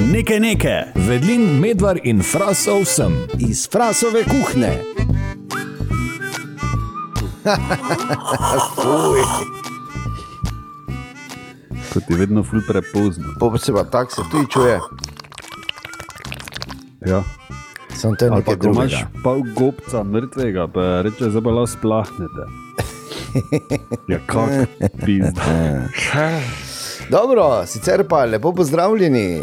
Nekaj nekaj. Vedlin, medvar in frasov sem. iz frasove kuhne. Fuj, Kot je vedno ful prepozno. po se pa tako se tudi čuje. Ja. Sem pa nekaj ko imaš drugega. pol gobca mrtvega, pa reče, zdaj pa lahko splahnete. Ja, kak pizda. Dobro, sicer pa lepo pozdravljeni.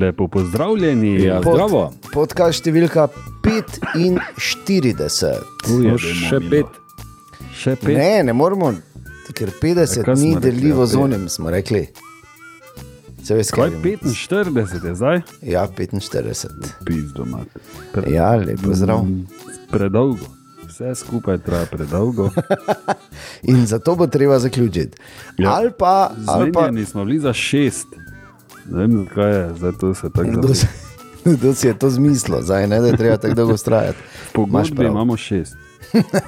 Lepo pozdravljeni. Ja, Pod- zdravo. Podcast številka 45. Uje, No, še Milo. pet. Še pet. Ne, ne moramo, ker 50 Ja, kaj smo ni rekli, deljivo ja, z onim, smo rekli. Se veš, Kaj kaj 45 je zdaj? Ja, 45. Pizdo imate. Pre, Ja, lepo zdrav. predolgo. Vse skupaj traja predolgo. In zato bo treba zaključiti. Ja. Ali pa, ali pa smo bili za šest. Ne vem, zakaj je, zdaj to se tako si- kdo si je to zmislil, zdaj ne, da je treba tako dolgo Pogodbi prav. imamo šest.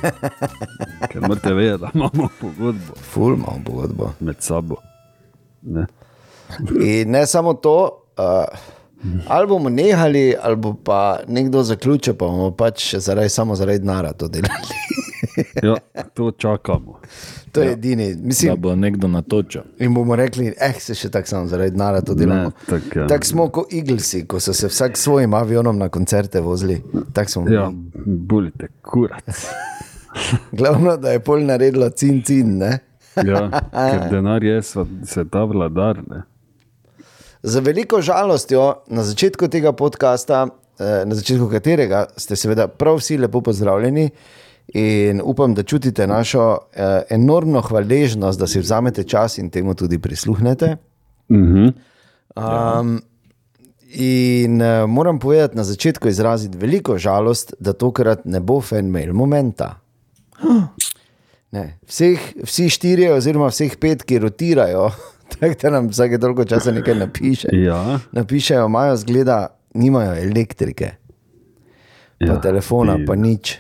Ker morate vedeti, da imamo pogodbo Ful imamo pogodbo. med sabo. Ne. In ne samo to, uh, ali bomo nehali, ali bo pa nekdo zaključil, pa bomo pač zaradi, samo zaradi denarja to delali. Ja, to čakamo. To je edini. Da Mislim, bo nekdo natočil. in bomo rekli, eh, se še tako samo zaradi denarja to delamo. Tako, ja. Tako smo kot Eaglesi, ko so se vsak svojim avionom na koncerte vozili. Tako smo. Ja, bolite kurac. Glavno, da je pol naredilo cin cin. Ne? Ja, ker denar je sva- sveta vladar. Ne. Za veliko žalostjo na začetku tega podcasta, eh, na začetku katerega ste seveda prav vsi lepo pozdravljeni. In upam, da čutite našo eh, enormno hvaležnost, da si vzamete čas in temu tudi prisluhnete. Mhm. Um, in uh, moram povedati na začetku izraziti veliko žalost, da tokrat ne bo fanmail momenta. Ne, vseh, vsi štirje, oziroma vseh pet, ki rotirajo, tako da nam vsake toliko časa nekaj napiše. Ja, Napišejo, imajo zgleda, nimajo elektrike, pa ja, telefona, ti- pa nič.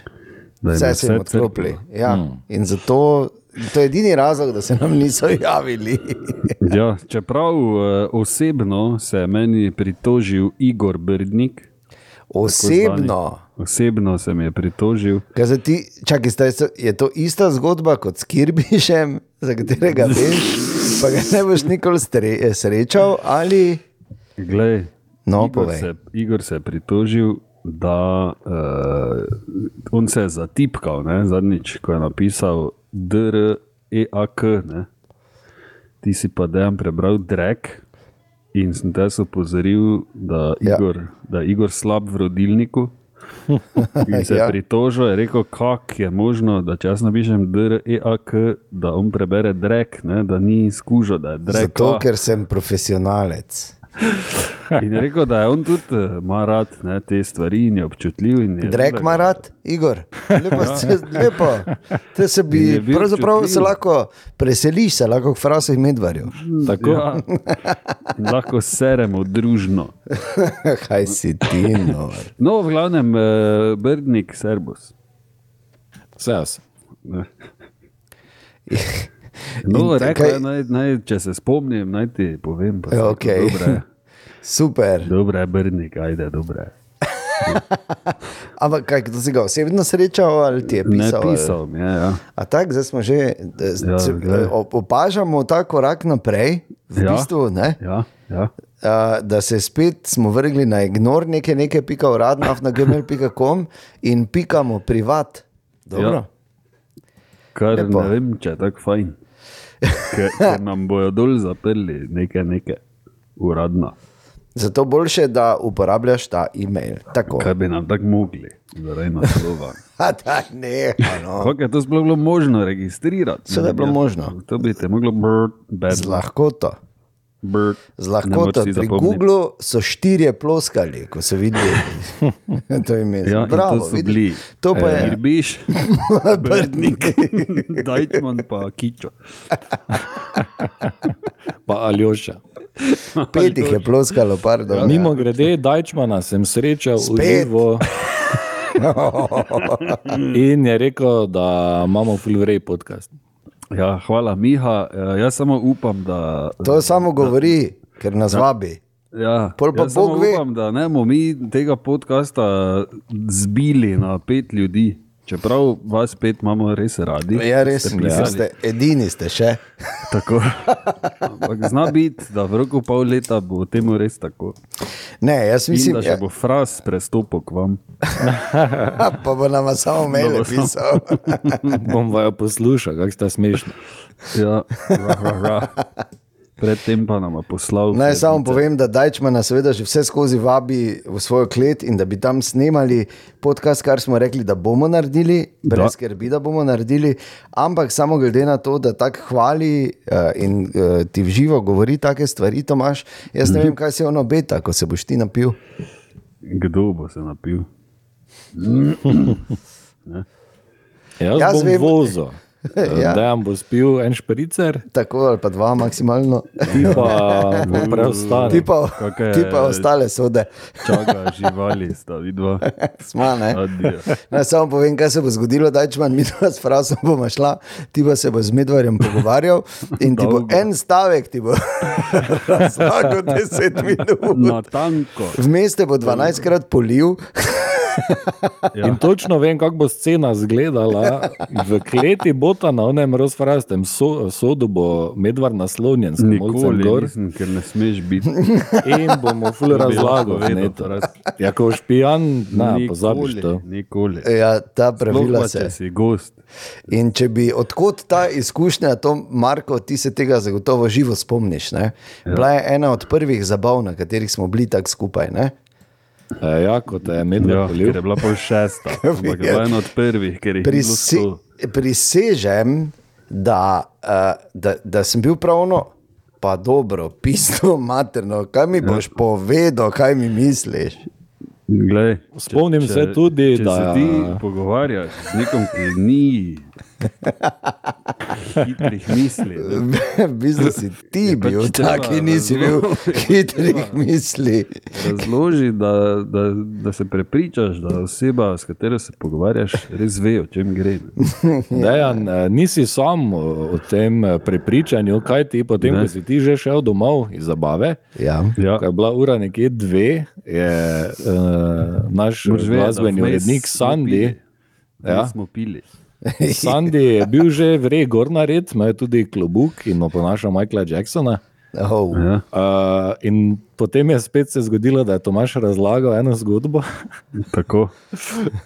Vse se jim odklopili. Ja. Mm. In zato to je edini razlog, da se nam niso javili. Ja, čeprav uh, osebno se je meni pritožil Igor Brdnik. Osebno. Osebno se mi je pritožil. Ti, čakaj, so- je to ista zgodba kot s Kirbišem, za katerega veš, pa ga ne boš nikoli srečal ali Glej, No, Igor, povej. se, Igor se je pritožil, da uh, on se je zatipkal ne, zadnjič, ko je napisal DREAK. Ne. Ti si pa dejan prebral Drek in sem te opozoril, da, Ja. Igor, da je Igor slab v rodilniku. In se Ja. pritožil, je rekel, kako je možno, da če jaz napišem DREAK, da on prebere Drek, ne, da ni skužil, da je Drek. zato, ker sem profesionalec. In rekel, da je on tudi eh, ima rad ne, te stvari in je občutljiv. in je Drek ima rad, Igor. Lepo, se, lepo. Te se In bi, pravzaprav se lahko preseliš, se lahko v frasih medvarjev. Tako? Ja, in lahko seremo družno. Kaj si ti, no. No, v glavnem, eh, Brdnik, Serbus. Vse jaz. Ne. In No, te- rekel kaj- naj, naj, če se spomnim, naj ti povem. Pa Ja, okej. Dobre, Super. dobre, Brdnik, ajde, dobre. Ampak kaj, kdo si ga osebno srečal ali ti je Ne pisal? ali- pisal mi je. Ja. A tako, zdaj smo že, Ja, ja, glej. opažamo ta korak naprej, v Ja. bistvu, ne, Ja, ja. a, da se spet smo vrgli na ignor nekaj, nekaj pika uradna na gmail.com in pikamo privat. Dobro. Ja. Kar Lepo. ne vem, če je tako fajn. Ker, ker nam bojo dol zaprli nekaj, nekaj uradno. Zato boljše, da uporabljaš ta e-mail. Tako. Kaj bi nam tako mogli, zaradi naslova. Da, ne, no. Kako je to sploh bilo možno registrirati? Seveda je bilo Ja, možno. To bi te moglo bad, Z lahkoto. Bird. Z lahkoto. Pri zapomniti. Googlu so štirje ploskali, ko so videli. to je ime. Ja, Bravo, to vidiš? bili. To pa je. Irbiš, Brdnik. Dajčman pa Kičo. Pa Aljoša. Pet jih je ploskalo, pardon. Mimo grede, Dajčmana sem srečal v Spet? živo. In je rekel, da imamo Fulvrej podcast. Ja, hvala, Miha. Eh, Jaz samo upam, da. To samo govori, ker nas vabi. Ja, Pol pa Bog ve. Upam, da ne bomo mi tega podcasta zbili na pet ljudi. Čeprav vas pet imamo res radi. Ja, res, Ste ste edini ste še. Tako. Ampak zna biti, da v roku pol leta bo temu res tako. Ne, jaz Mislim, mislim, da še bo fraz prestopil k vam. ja, pa bo nama samo mail pisal. Bom vajo poslušal, kako sta smešni. Ja, ra, ra, ra. Predtem pa nam je poslal. Naj samo povem, da Dajčmana seveda že vse skozi vabi v svojo klet in da bi tam snemali podcast, kar smo rekli, da bomo naredili, brez Da. skrbi, da bomo naredili, ampak samo glede na to, da tako hvali uh, in uh, ti v živo govori take stvari, Tomaš, jaz ne vem, kaj se on obeta, ko se boš ti napil. Kdo bo se napil? Jaz, Jaz bom vem- vozil. Ja. Da bom spil en špricer, Tako ali pa dva maksimalno. ti pa bom preostal. Ti pa, ti pa ostale sode, Čaka živali, sta vidva. smo ne. Naj samo povem, kaj se bo zgodilo, da če mi dva s Frasom bomo šla, ti pa se bo z Medvarjem pogovarjal in ti bo en stavek, ti bo razlagal 10 minut. Na tanko. Vmes te bo 12 krat polil, Ja. In točno vem, kako bo scena izgledala. V kleti bota na onem rozprastem so, sodu bo medvar naslonjen, s Nikoli, gor nisem, ker ne smeš biti. in bomo ful razlagal. lahko v vedel, netu. Fras. Ja, ko boš pijan, na, pozabiš Nikoli, to. Nikoli. ja, ta pravila se. si gost. In če bi odkot ta izkušnja, to Marko, ti se tega zagotovo živo spomniš. Ne? Bila je ena od prvih zabav, na katerih smo bili tako skupaj. Ne? E, ja, kot je medvar Ja, polil. ker je bila pol šesta. Ampak je bila ena od prvih, ker je bilo Prisi, sto. prisežem, da, uh, da, da sem bil pravno, pa dobro, pisno, materno. Kaj mi boš povedal, kaj mi misliš? Glej, Spomnim se tudi, če da- se ti pogovarjaš z nekom, ki ni hitrih misli. v bistvu si ti Je pač bil tak, ki nisi bil hitrih misli. Razloži, da, da, da se prepričaš, da oseba, s katero se pogovarjaš, res ve, o čem gre. Dejan, eh, nisi sam o o tem eh, prepričanju, kaj ti potem, Ne. ko si ti že šel domov iz zabave. Ja. Ja. Ko je bila ura nekje dve, je uh, naš glasbeni urednik pili. Ja. Smo pili. Sandy je bil že vrej gor na red, ima tudi klobuk in oponaša Michaela Jacksona. Oh. Ja. Uh, in potem je spet se zgodilo, da je Tomaš razlagal eno zgodbo. Tako.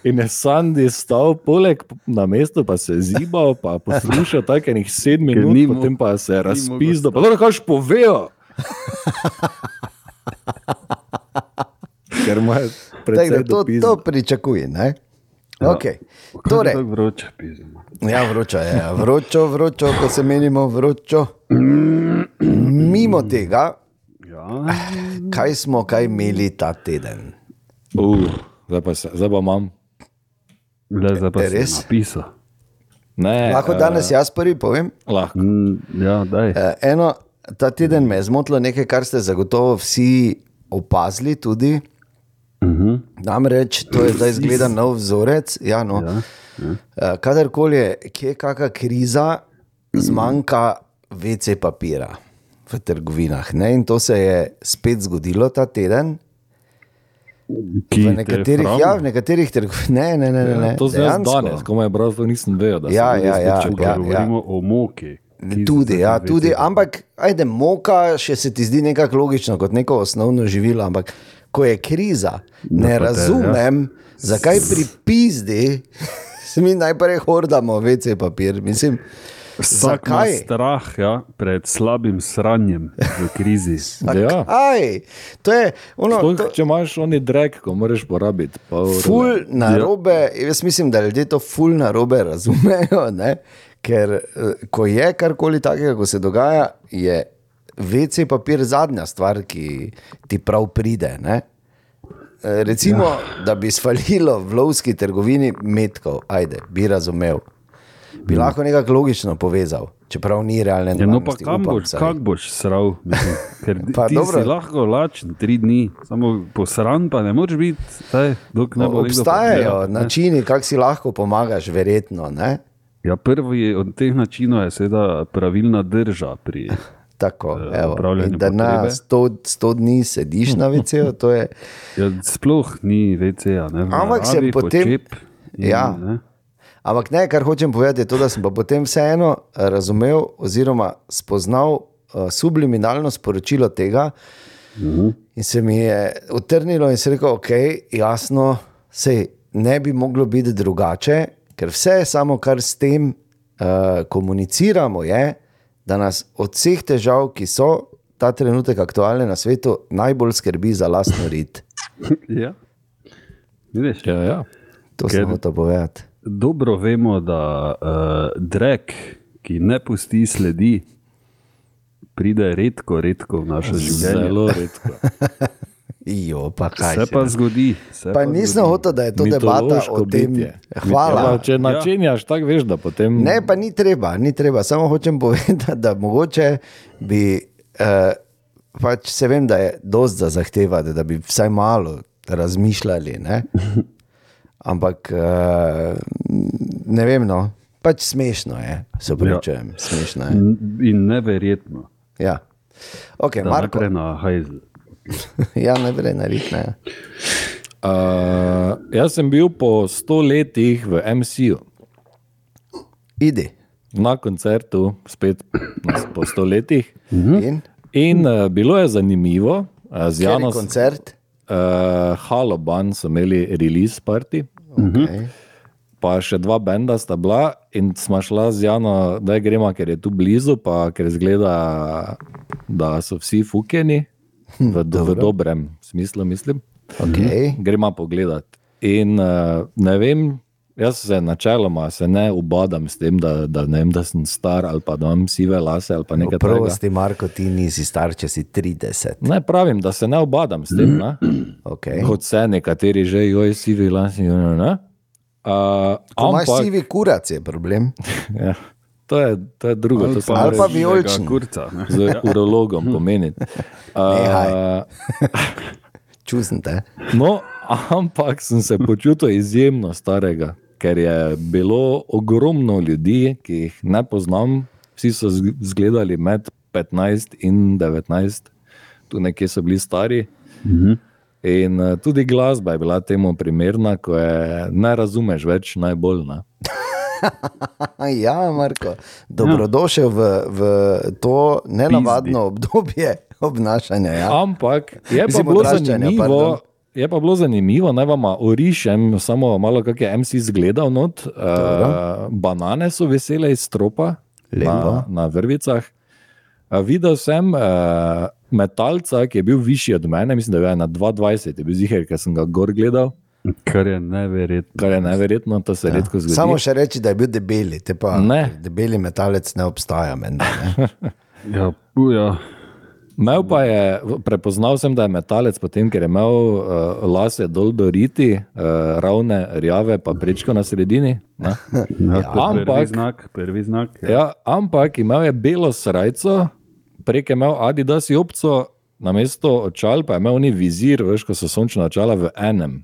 In je Sandy stal poleg na mestu, pa se je zibal, pa poslušal tako enih sedem minut, ni mo- potem pa se je razpizdal. Pa to kaš povejo. Ker mu je da to, to pričakuj. Ne? Okay. Torej, Tako vroče pizmo. ja, vroča je, ja. vročo, vročo, ko se menimo vročo. Mimo tega, Ja. kaj smo kaj imeli ta teden. Uh, zdaj, pa se, zdaj pa imam. Le, zdaj pa si Res? napisal. Ne, Lahko eh, danes jaz prvi povem. lahko. Mm, ja, daj. Eh, Eno, ta teden me je zmotilo nekaj, kar ste zagotovo vsi opazili. Tudi. Uh -huh. Namreč to je zdaj zgleda nov vzorec. Ja, no. ja, ja. Kadarkoli je kje kakšna kriza, zmanjka WC papira v trgovinah. Ne? In to se je spet zgodilo ta teden. Ki V te nekaterih, ja, v nekaterih trgovinah, ne, ne, ne. ne, ne. Ja, to zdaj danes, ko me je bral, to nisem vedel. da se Ja, ja, ja, čukajo. ja. Govorimo o moki. ki Tudi, ja, tudi, ampak ajde, moka še se ti zdi nekako logično kot neko osnovno živilo, ampak ko je kriza, ne te, ja. razumem, zakaj pri pizdi mi najprej hordamo WC papir. Mislim, Vsak ima strah ja, pred slabim sranjem v krizi. Ja. Aj, to je ono, Sploh, to, če imaš oni drek, ko moraš porabiti. pa ful na robe, jaz mislim, da ljudje to ful na robe razumejo, ne? ker eh, ko je karkoli takega, ko se dogaja, je WC papir zadnja stvar, ki ti prav pride. Ne? Eh, Recimo, ja. da bi svalilo v lovski trgovini metkov, ajde, bi razumel. Bi lahko nekako logično povezal, čeprav ni realne Ja, no, pa kam boš, kak boš sral? Mislim, ker Pa ti dobro. si lahko lačen tri dni, samo posran pa ne moreš biti, saj, dok ne bo nekdo Obstajajo ne. načini, kako si lahko pomagaš, verjetno. Ne? Ja, prvi od teh načinov je seveda pravilna drža pri Tako, eh, evo. da na potrebe. 100, 100 dni sediš na VC-ju, je. Ja, sploh ni VC-ja. Ampak se potem- počep in, Ja. ne. Ampak ne, kar hočem povedati, je to, da sem pa potem vseeno eh, razumel oziroma spoznal uh, subliminalno sporočilo tega. In se mi je utrnilo in se rekel, ok, jasno, sej ne bi moglo biti drugače, ker vse samo, kar s tem uh, komuniciramo, je, da nas od vseh težav, ki so ta trenutek aktualne na svetu, najbolj skrbi za lastno rit. Ja. Vidiš, Ja, ja. To Ker- sem hotel povedati. dobro vemo, da uh, drek, ki ne pusti sledi, pride redko, redko v naše življenje. Zelo redko. Jo, pa kaj Se pa zgodi. Se Pa nisem hotel, da je to debata o tem. bitje. Hvala. Ja, pa, če načenjaš, tako veš, da potem. Ne, pa ni treba, ni treba. Samo hočem povedati, da mogoče bi, uh, pač se vem, da je dosti za zahtevati, da bi vsaj malo razmišljali. Ne? Ampak uh, ne vem, no, pač smešno je, se upravičujem, ja. smešno je. In neverjetno. Ja. Ok, Da Marko, naprej na hajzel. ja, ne gre narediti. Ne. Uh, jaz sem bil po sto letih v MCU, Idi. na koncertu, spet na- po sto letih. In, In uh, bilo je zanimivo, uh, z Janom koncert. uh, Haloban so imeli release party. Okay. Pa še dva benda sta bila, in smo šla z Jano, da gremo, ker je tu blizu, pa ker zgleda, da so vsi fukeni, v, do, v dobrem smislu, mislim. Okay. Gremo pogledat. In uh, ne vem, jaz se načeloma se ne ubadam s tem, da, da, vem, da sem star ali pa da imam sive lase ali nekaj takega. Prosti, Marko, ti nisi star, če si 30. Ne pravim, da se ne ubadam s tem, ne? Okay. kot se nekateri že, joj, sivi lasi. Ne? Uh, Ko imaš ampak, sivi kurac, je problem. ja, to, je, to je drugo, to sem ali pa moral vijoličen. Kurca, ne. z urologom pomeniti. Nehaj. Uh, Čusen te. no, ampak sem se počutil izjemno starega, ker je bilo ogromno ljudi, ki jih ne poznam, vsi so zg- zgledali med 15 in 19, tu nekje so bili stari. In uh, tudi glasba je bila temu primerna, ko je ne razumeš več najbolj. Ne? Ja, Marko, dobrodošel v, v to nenavadno obdobje obnašanja. Ja. Ampak je pa bilo odraščanja, pardon. zanimivo. Je pa bilo zanimivo, naj vam orišem, samo malo, kako je MC izgledal. Not, uh, banane so vesele iz stropa Lepo. na, na vrvicah. Uh, videl sem uh, metalca, ki je bil višji od mene, mislim, da je na 22, je bil ziger, ker sem ga gor gledal, Kar je neverjetno. kar je neverjetno, to se ja. redko zgodi. Samo še reči, da je bil debeli, te pa Ne. debeli metalec ne obstaja. Menda, ne? Ja, uja. Imel pa je, prepoznal sem, da je metalec, potem, ker je imel uh, lase dol do riti, uh, ravne, rjave, pa prečko na sredini. ne. Ja, je prvi ampak- znak, prvi znak. Ja. Ja, ampak imel je belo srajco, prek je imel Adidas jopco, na mesto očal pa je imel ni vizir, veš, ko so sončna očala v enem.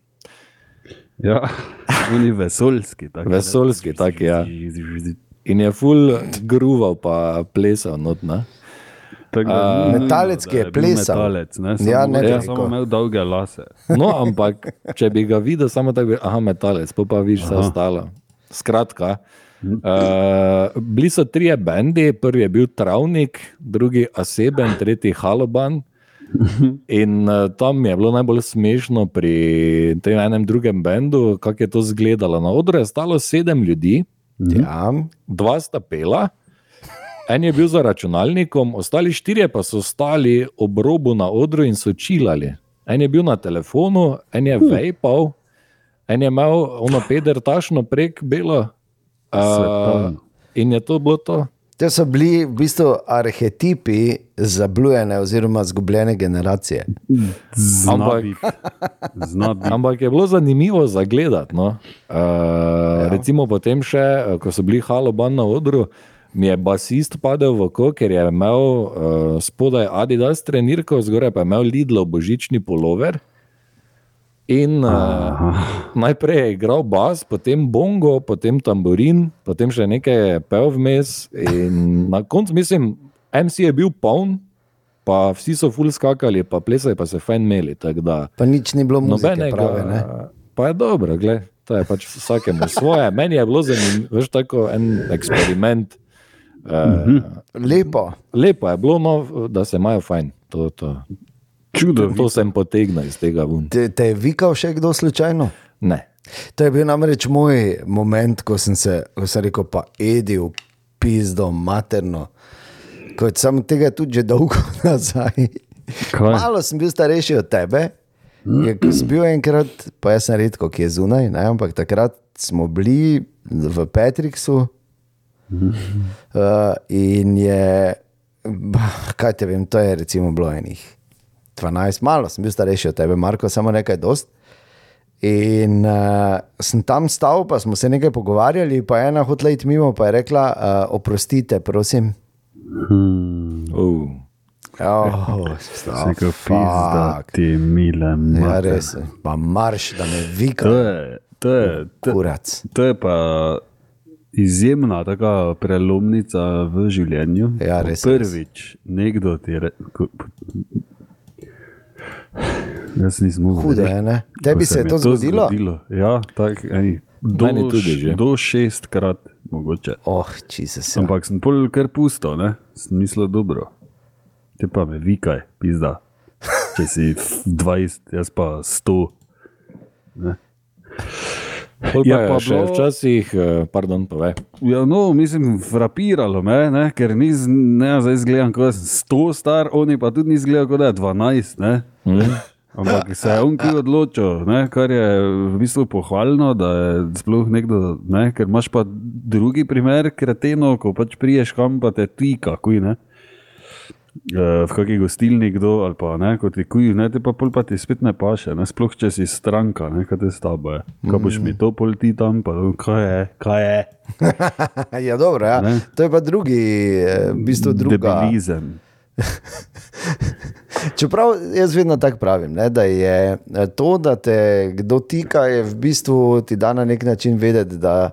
Ja, oni vesoljski. Tak, Vesoljski, tak, ja. In je full gruval, pa plesal not. Ne? Tak, da, ni Metalec, ki je bil plesal. Metalec, ne, samo, Ja, ne ja, toliko. samo imel dolge lase. No, ampak če bi ga videl, samo tako bi, aha, metalec, pa pa viš vse ostalo. Skratka, uh, bili so trije bendi, prvi je bil Travnik, drugi Aseben, tretji Haloban. In uh, tam je bilo najbolj smešno pri tem enem drugem bendu, kako je to izgledalo. Na odru je stalo sedem ljudi, Ja, dva sta pela, en je bil za računalnikom, ostali štirje pa so stali ob robu na odru in so čilali. En je bil na telefonu, en je vejpal, en je imel ono pedertašno prek belo. Uh, Svetovno. in je to bilo to. To so bili v bistvu arhetipi zablujene oziroma izgubljene generacije. Ampak-. Ampak je bilo zanimivo za gledati. No? Uh, ja. Recimo potem še, eh, ko so bili haloban na odru, mi je basist padel v oko, ker je imel uh, spodaj Adidas trenirko, zgoraj pa je imel Lidlo božični polover. In uh, najprej je igral bas, potem bongo, potem tamburin, potem še nekaj pel vmes. In na koncu, mislim, MC je bil poln, pa vsi so full skakali, pa plesali, pa se fajn imeli. da Pa nič ni bilo muzike Nobenega, prave. Ne? pa je dobro, gled, to je pač vsakemu svoje. Meni je bilo zanimivo, veš, tako en eksperiment. Uh, Lepo. lepo je bilo, no, da se imajo fajn. To, to, Čudovito. to sem potegnil iz tega ven. Te, te je vikal še kdo slučajno? Ne. To je bil namreč moj moment, ko sem se, ko sem rekel, pa edil, pizdo, materno. Kot sem tega tudi že dolgo nazaj. Kaj? Malo sem bil starejši od tebe. Je, ko sem bil enkrat, pa jaz sem redko, ki je zunaj, ne, ampak takrat smo bili v Petriksu. Uh, in je, bah, kaj te vem, to je recimo bilo enih 12, malo sem bil starejši od tebe, Marko, samo nekaj dost. In uh, sem tam stal, pa smo se nekaj pogovarjali, pa je ena hotela iti mimo, pa je rekla: uh, Oprostite, prosim. Uh. Oh, Se ga pizda, ti mile Ja, mater. res, pa marš, da me vika, To je, to je, to, kurac. to je pa izjemna taka prelomnica v življenju. Ja, res, Prvič, nekdo ti je. Jaz nisem mogel. Je, ne? Tebi se je mi to zgodilo? Ja, tak, ej, do, Meni tudi že. do šestkrat mogoče. Oh, Jezus. Ampak sem pol kar pusto, ne? sem mislil dobro. Te pa me vikaj, pizda. Če si f- 20, jaz pa 100. Pol Je pa je pa še bilo- včasih, eh, pardon, povej. Ja, no, mislim, frapiralo me, ne? ker ni, z- ne, zdaj izgledam, kot da sem 100 star, oni pa tudi ni izgledal, kot da je 12. Ne? Mm. Ampak se je on ki odločil, ne? kar je v bistvu pohvalno, da je sploh nekdo, ne? ker imaš pa drugi primer, kreteno, ko pač priješ kam, pa te tika, kuj ne. Eh, V kakšni gostilni kdo ali pa ne, kot ti kuj, ne, te pa pol pa ti spet ne paše, ne, sploh če si stranka, ne, kaj te s tabo je. Kaj boš mi to pol ti tam, pa kaj je, kaj je. Ja, dobro, ja. Ne. To je pa drugi, eh, v bistvu druga. Debelizem. Čeprav jaz vedno tako pravim, ne, da je eh, to, da te kdo tika, je v bistvu ti da na nek način vedeti, da,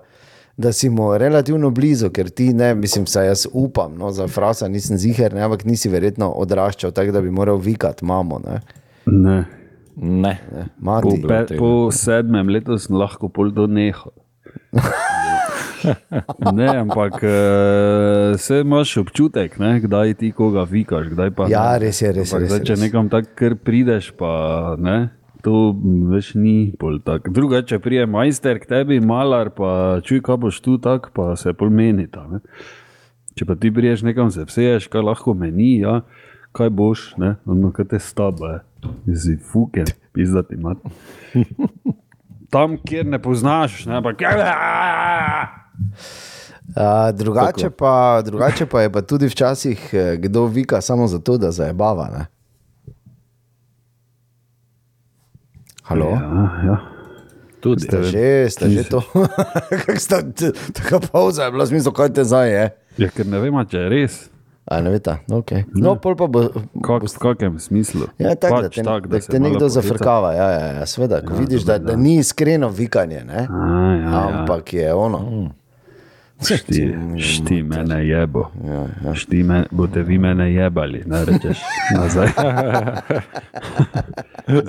da si mu relativno blizu, ker ti ne, mislim, saj jaz upam, no, za frasa nisem ziger, ne, ampak nisi verjetno odraščal tako, da bi moral vikati mamo. Ne, Ne. Ne. ne, Po, mati. Bilo pe, po sedmem letu sem lahko pol do neha. Ne, ampak uh, se imaš občutek, ne, kdaj ti koga vikaš, kdaj pa. Ja, ne. res je, res je, res je, zdaj, Če res je. nekam tako kar prideš, pa ne. To več ni pol tako. Drugače, prije majster k tebi, malar, pa čuj, kaj boš tu tak, pa se pol menita. Ne? Če pa ti priješ nekam, se vseješ, kaj lahko meni, ja, kaj boš, ne, ono, kaj te staba, si fuken, pizdati mat. Tam, kjer ne poznaš, ne, ampak. A, drugače, pa, drugače pa je pa tudi včasih eh, kdo vika samo zato, da zabava. Ne? Halo? Ja, ja. Tudi. Ste že, ste že to? Kako sta tako pauza, je bilo smisel, kaj te zdaj je. ja, ker ne vem, a če je res. A ne veste, okay. no, pol pa bo. Kak, v kakem smislu? Ja, tak, da Pač te, tak, da se te nekdo poheca. zafrkava. Ja, ja, ja, sveda, ko ja, vidiš, da, da ni iskreno vikanje, ne? A, ja, ja. ampak je ono. Šti, šti mene jebo. Ja, ja. Šti me, boste vi mene jebali, ne rečeš nazaj.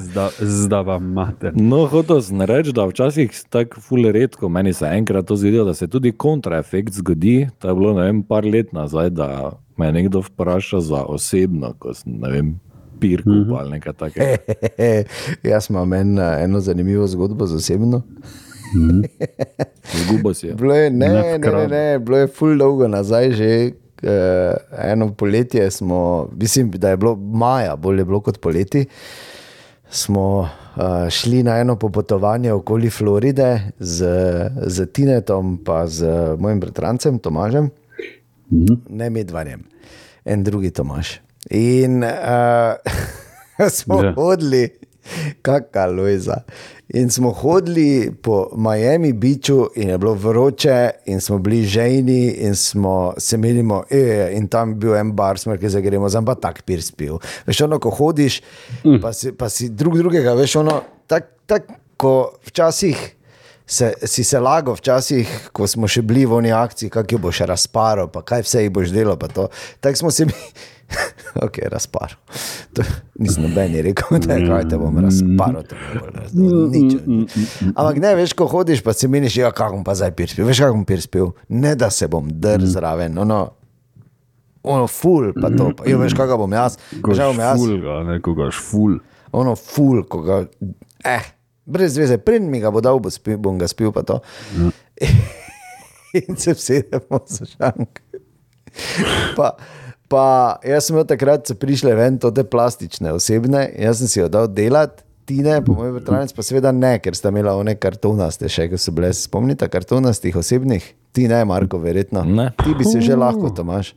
Zda, zda vam mater. No, hotel sem reči, da včasih tako ful redko, meni se enkrat to zgodilo, da se tudi kontraefekt zgodi. To je bilo ne vem, par let nazaj, da me je nekdo vprašal za osebno, ko sem ne vem, pir kupal ali nekaj takega. Jaz imam en, eno zanimivo zgodbo z osebno. Zgubo si. Bilo je, ne, Ne ne, ne, bilo je ful dolgo nazaj, že uh, eno poletje smo, mislim, da je bilo maja, bolje bilo kot poleti. Smo uh, šli na eno popotovanje okoli Floride z, z Tinetom, pa z mojim bratrancem Tomažem, ne medvanjem, en drugi Tomaž. In uh, smo Ja. yeah. hodili, kakšna lojza. In smo hodili po Miami Beachu, in je bilo vroče, in smo bili žejni, in smo se menili, e, in tam je bil en bar, smo rekli, da gremo, zdaj pa tak pir spil. Veš, ono, ko hodiš, mm. pa, si, pa si drug drugega, veš, ono, tako tak, ko včasih se, si se lago včasih, ko smo še bili v oni akciji, kako jo boš razparo, pa kaj vse boš delal. Tako smo se mi. Ok, razparo. To, nisem noben rekel, da je kaj te bom bi bolj razumel. Nič. Ampak ne, veš, ko hodiš, pa si meniš, ja, kako bom pa zdaj pirspil. Veš, kako bom pirspil? Ne, da se bom drl zraven. Ono, ono ful, pa to. Pa, jo, veš, kako bom jaz. Kako bom jaz. ful, ga, ne, ko gaš ful. ono ful, ko ga, eh, brez veze, pred mi ga bo dal, bo spil, bom ga spil, to. In se vsedemo za šank. Pa, pa jaz sem imel takrat, so prišle ven te plastične osebne, jaz sem si jo dal delati. Tine, po mojem bratrancu, pa seveda ne, ker sta imela one kartonaste, še ko so bile, spomnite, kartonastih osebnih. Ti ne, Marko, verjetno. Ne. Ti bi si že lahko, Tomaš.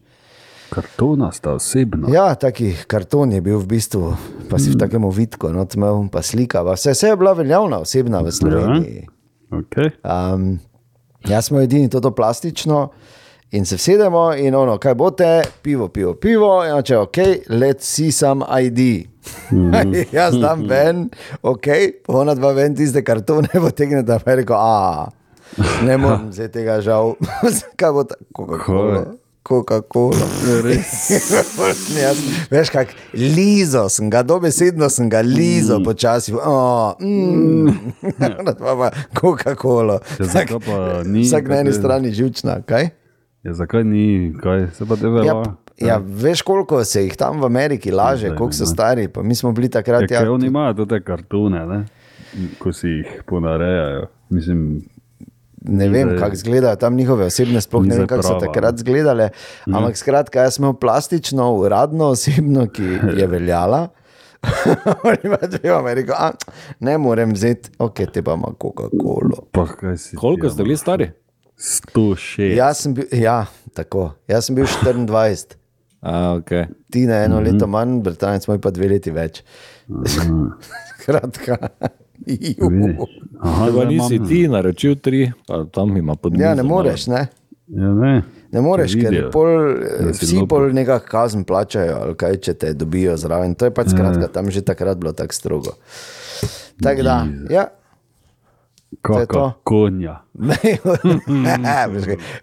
Kartona sta osebna. Ja, taki karton je bil v bistvu, pa si v takem vidku, no, imel pa slika. pa Vse, vse je bila veljavna osebna v Sloveniji. Okay. Um, jaz smo edini to plastično in se vsedemo in ono, kaj bote, pivo, pivo, pivo, in če ok, let si sam ID. jaz dam ven, ok, ona dva ven tiste kartone, potegne je rekel, a ne morem zdaj tega žal. kaj bo ta, Coca-Cola. Coca-Cola. Jaz, veš, kako lizo sem ga, dobesedno sem ga lizo mm. počasi. Oh, mm. Coca-Cola. Ja, zakaj pa ni Vsak na eni strani žučna, kaj? Ja, zakaj ni, kaj se pa tebe Ja, velja? ja, veš, koliko se jih tam v Ameriki laže, Zdaj, koliko so stari. Pa mi smo bili Ja, takrat. ker oni imajo te kartone, ne? ko si jih ponarejajo. Mislim, Ne vem, kako izgledajo tam njihove osebne, sploh ne vem, kako so takrat izgledale. Ampak skratka, jaz sem imel plastično, uradno osebno, ki je veljala. Oni pa dvejo mi rekel, "A, ne morem vzeti, ok, te pa ima Coca-Cola. pa kaj si. Koliko ste bili stari? 106. Jaz sem bil, ja, tako, jaz sem bil 24, A, okay. ti na eno leto manj, Britanec moj pa dve leti več. Vidiš. Aha, nisi imam- ti naročil tri, pa tam ima pod ja, ne mizo moreš, ne. Ja, ne. Ne moreš, ker pol, vsi pol nekaj kazen plačajo, ali kaj če te dobijo zraven. To je pač skratka, tam že takrat bilo tako strogo. Tako da, ja. Kaka konja. Ne,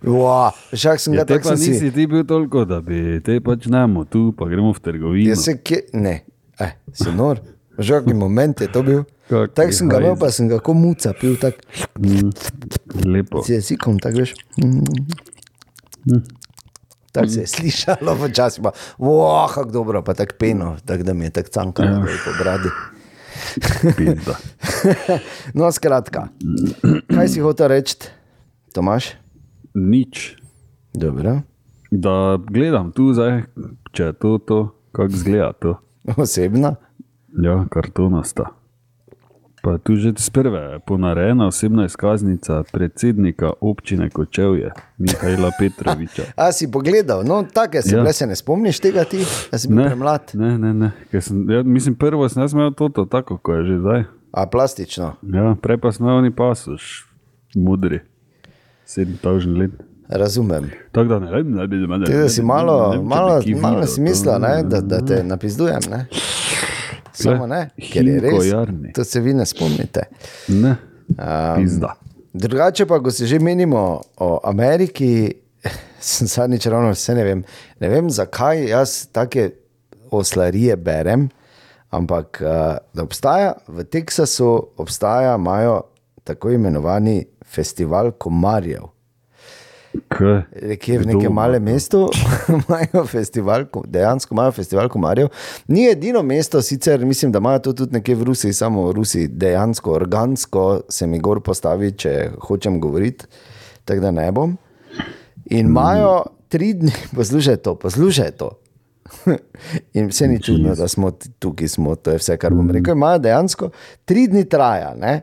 wow, kako sem Ja, ga te tako si. nisi ti bil toliko, da bi te pač nemo tu, pa gremo v trgovino. Jaz se kje, ne, eh, si nor. Kakšen moment je to bil. Kaki Tako sem ga imel, pa sem ga kot muca pil, tako Lepo. si jezikom, tako veš. Tako se je slišalo, včasih pa, wow, kako dobro, pa tako peno, tako da mi je tako cankalo po bradi. No, skratka, kaj si hotel reči, Tomaš? Nič. Dobro, Da gledam tu zdaj, če je to, to kako zgleda to. osebno. Ja, kartonasta. Pa je tu že z prve ponarejena osebna izkaznica predsednika občine Kočevje, Mihajla Petroviča. A si pogledal, no, take si Ja. se ne spomniš tega ti, da si bil premlad. ne, ne, ne. Sem, ja, mislim, prvo sem jaz imel toto, tako kot je že zdaj. A plastično, Ja, prej pa smo oni pasuš, modri, 7000 let. razumem. Tako da ne vem, ne bi zmedel. Ti, da si malo, malo, malo si mislil, ne, da, da te napizdujem. Ne? Samo ne, ker je res. To se vi ne spomnite. Ne, Um, drugače pa, ko se že menimo o Ameriki, sem zadnjič ravno vse ne vem. Ne vem, zakaj jaz take oslarije berem, ampak da obstaja v Teksasu, obstaja, imajo tako imenovani festival komarjev. Nekje v nekem malem mestu imajo festival, ko- dejansko imajo festival komarjev. Ni edino mesto, sicer mislim, da imajo to tudi nekje v Rusiji, samo v Rusiji dejansko, organsko se mi gor postavi, če hočem govoriti, tako da ne bom. In imajo tri dni, poslušaj to, poslušaj to. In vse ni čudno, da smo tukaj, smo, to je vse, kar bom rekel. Imajo dejansko tri dni traja ne?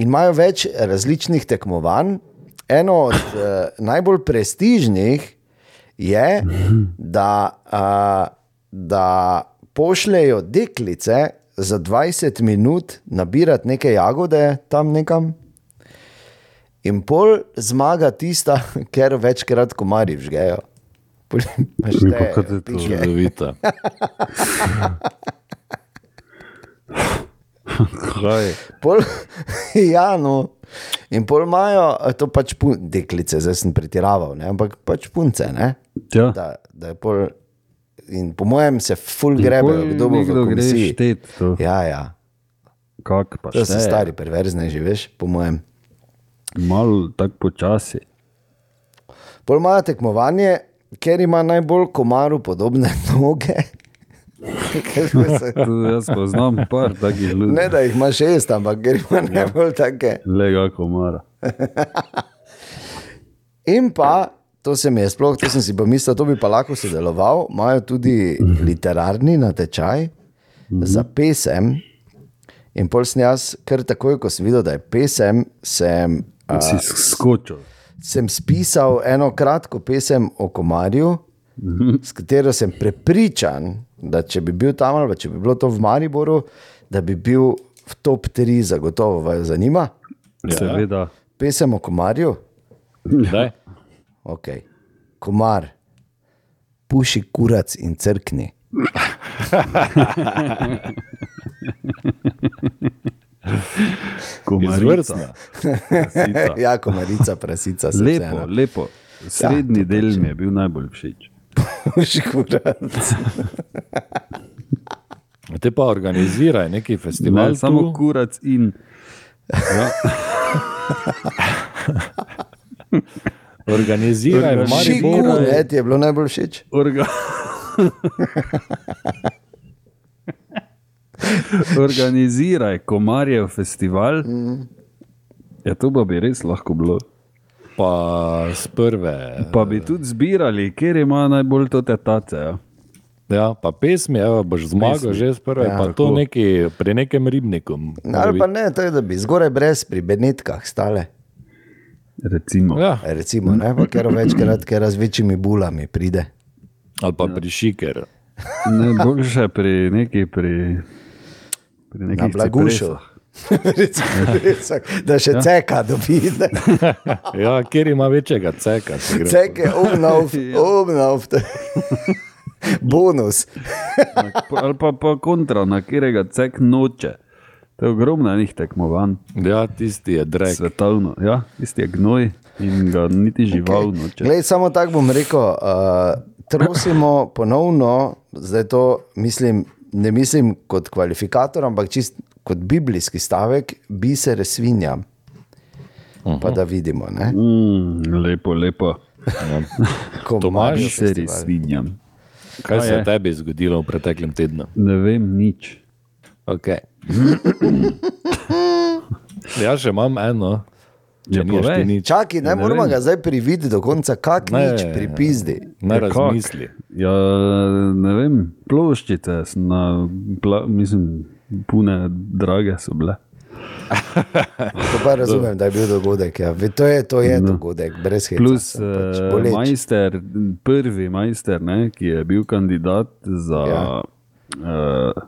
in imajo več različnih tekmovanj. Eno od uh, najbolj prestižnih je, da, uh, da pošljejo deklice za 20 minut nabirati neke jagode tam nekam. In pol zmaga tista, ker večkrat komarji vžgejo. Imaš Ja, te pa kaj je to? pike. Pol, ja, no. In pol imajo, to pač pun, deklice, zdaj sem pretiraval, ne? ampak pač punce. Ne? Ja. Da, da pol, in po mojem se ful grebejo, kdo bo v nekdo gre komisiji. štet to. Ja, ja. Kak To so stari perverzne, že veš, po mojem. Malo tako počasi. Pol imajo tekmovanje, ker ima najbolj komaru podobne noge. Ker smo se- Tu Jaz poznam par takih ljudi. ne, da jih ima šest, ampak ker ima najbolj take. Lega komara. In pa, to se mi je sploh, to sem si pa mislil, to bi pa lahko sodeloval, imajo tudi literarni natečaj za pesem. In pol sem jaz, kar takoj, ko sem videl, da je pesem, sem, a, Si skočil. sem spisal eno kratko pesem o komarju, s katero sem prepričan, da če bi bil tam ali pa če bi bilo to v Mariboru, da bi bil v top 3, zagotovo vas zanima. Ja. Seveda. Pesem o komarju. Daj. Okay. Komar, puši kurac in crkni. Komarica. Ja, komarica, prasica. se Lepo, vseeno. lepo. Srednji Ja, del mi je bil najbolj všeč. Kurac. Te pa organiziraj neki festival. Ne, samo tu. kurac in. Ja, Organiziraj v Puši Mariboru. kurac, ti je bilo najbolj všeč. orga... Organiziraj komarjev festival. Ja, to pa bi res lahko bilo. Pa z prve. Pa bi tudi zbirali, kjer ima najbolj to tetace. Ja. Ja, pa pesmi, evo, boš zmagal že z prve. Ja, Ja, pa to neki, pri nekem ribniku. Ali pa ne, to je, da bi zgoraj brez pri Benetkah stale. Recimo. Ja, Recimo, ne, pa ker večkrat, ker z večjimi bulami pride. ali pa pri šiker. Ne, boljše pri neki, pri, pri Na nekih blagušu. cipresah. Recimo, da še ja. ceka dobite. Ja, kjer ima večjega ceka. Ceke, obnov, obnov. Bonus. Na- Ali pa, pa kontra, na katerega cek noče. To je ogromno enih tekmovanj, Ja, tisti je drek. svetovno. Ja, tisti je gnoj in ga niti žival okay. noče. Glej, samo tako bom rekel, uh, trosimo ponovno, zdaj to mislim, ne mislim kot kvalifikator, ampak čist kot biblijski stavek, bi se resvinja. Pa da vidimo, ne? Mm, lepo, lepo. ko Tomaž, Se festival. res svinjam. Kaj Kaj se je tebi zgodilo v preteklem tednu? Ne vem nič. Okay. Jaz še imam eno, če Ja, ti nič. Čakaj, ne, Ne moramo ga zdaj priviti do konca, kak Ne. nič pri pizdi. Ne Ja, razmisli. Ja, ne vem, ploščice, sem na, pla, mislim, pune, drage so bile. To pa razumem, da je bil dogodek. Ja. To je, to je No. dogodek, brez heca. Plus pač uh, boleč. majster, prvi majster, ne, ki je bil kandidat za Ja. ja. uh,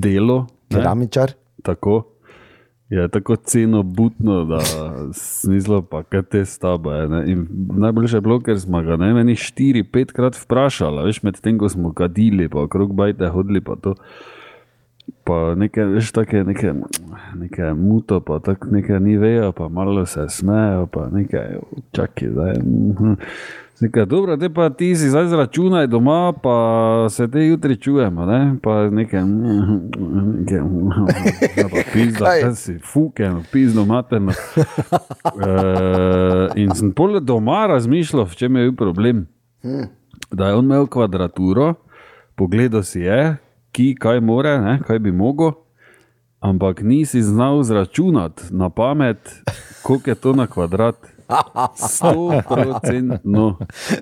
delo. Ne, Keramičar. tako. Je tako ceno butno, da smislo pa kaj te ne. In najboljše je bilo, ker smo ga ne meni štiri, petkrat vprašali, veš, medtem ko smo kadili, pa okrog bajte hodili, pa to. Pa nekaj, veš, take, neke, neke muto, pa tako nekaj ni vejo, pa malo se smejo, pa nekaj, čakaj, zdaj. mhm. Nekaj, dobro, te pa ti si zdaj zračunaj doma, pa se te jutri čujemo, ne? pa nekaj, nekaj, ja, pa pizda, Kaj? kaj si, fuken, pizdo materno. Uh, in sem pol doma razmišljal, v čem je bil problem. Da je on imel kvadraturo, pogledal si je, ki kaj more, ne, kaj bi mogel, ampak nisi znal zračunati na pamet, koliko je to na kvadrat. Sto procentno.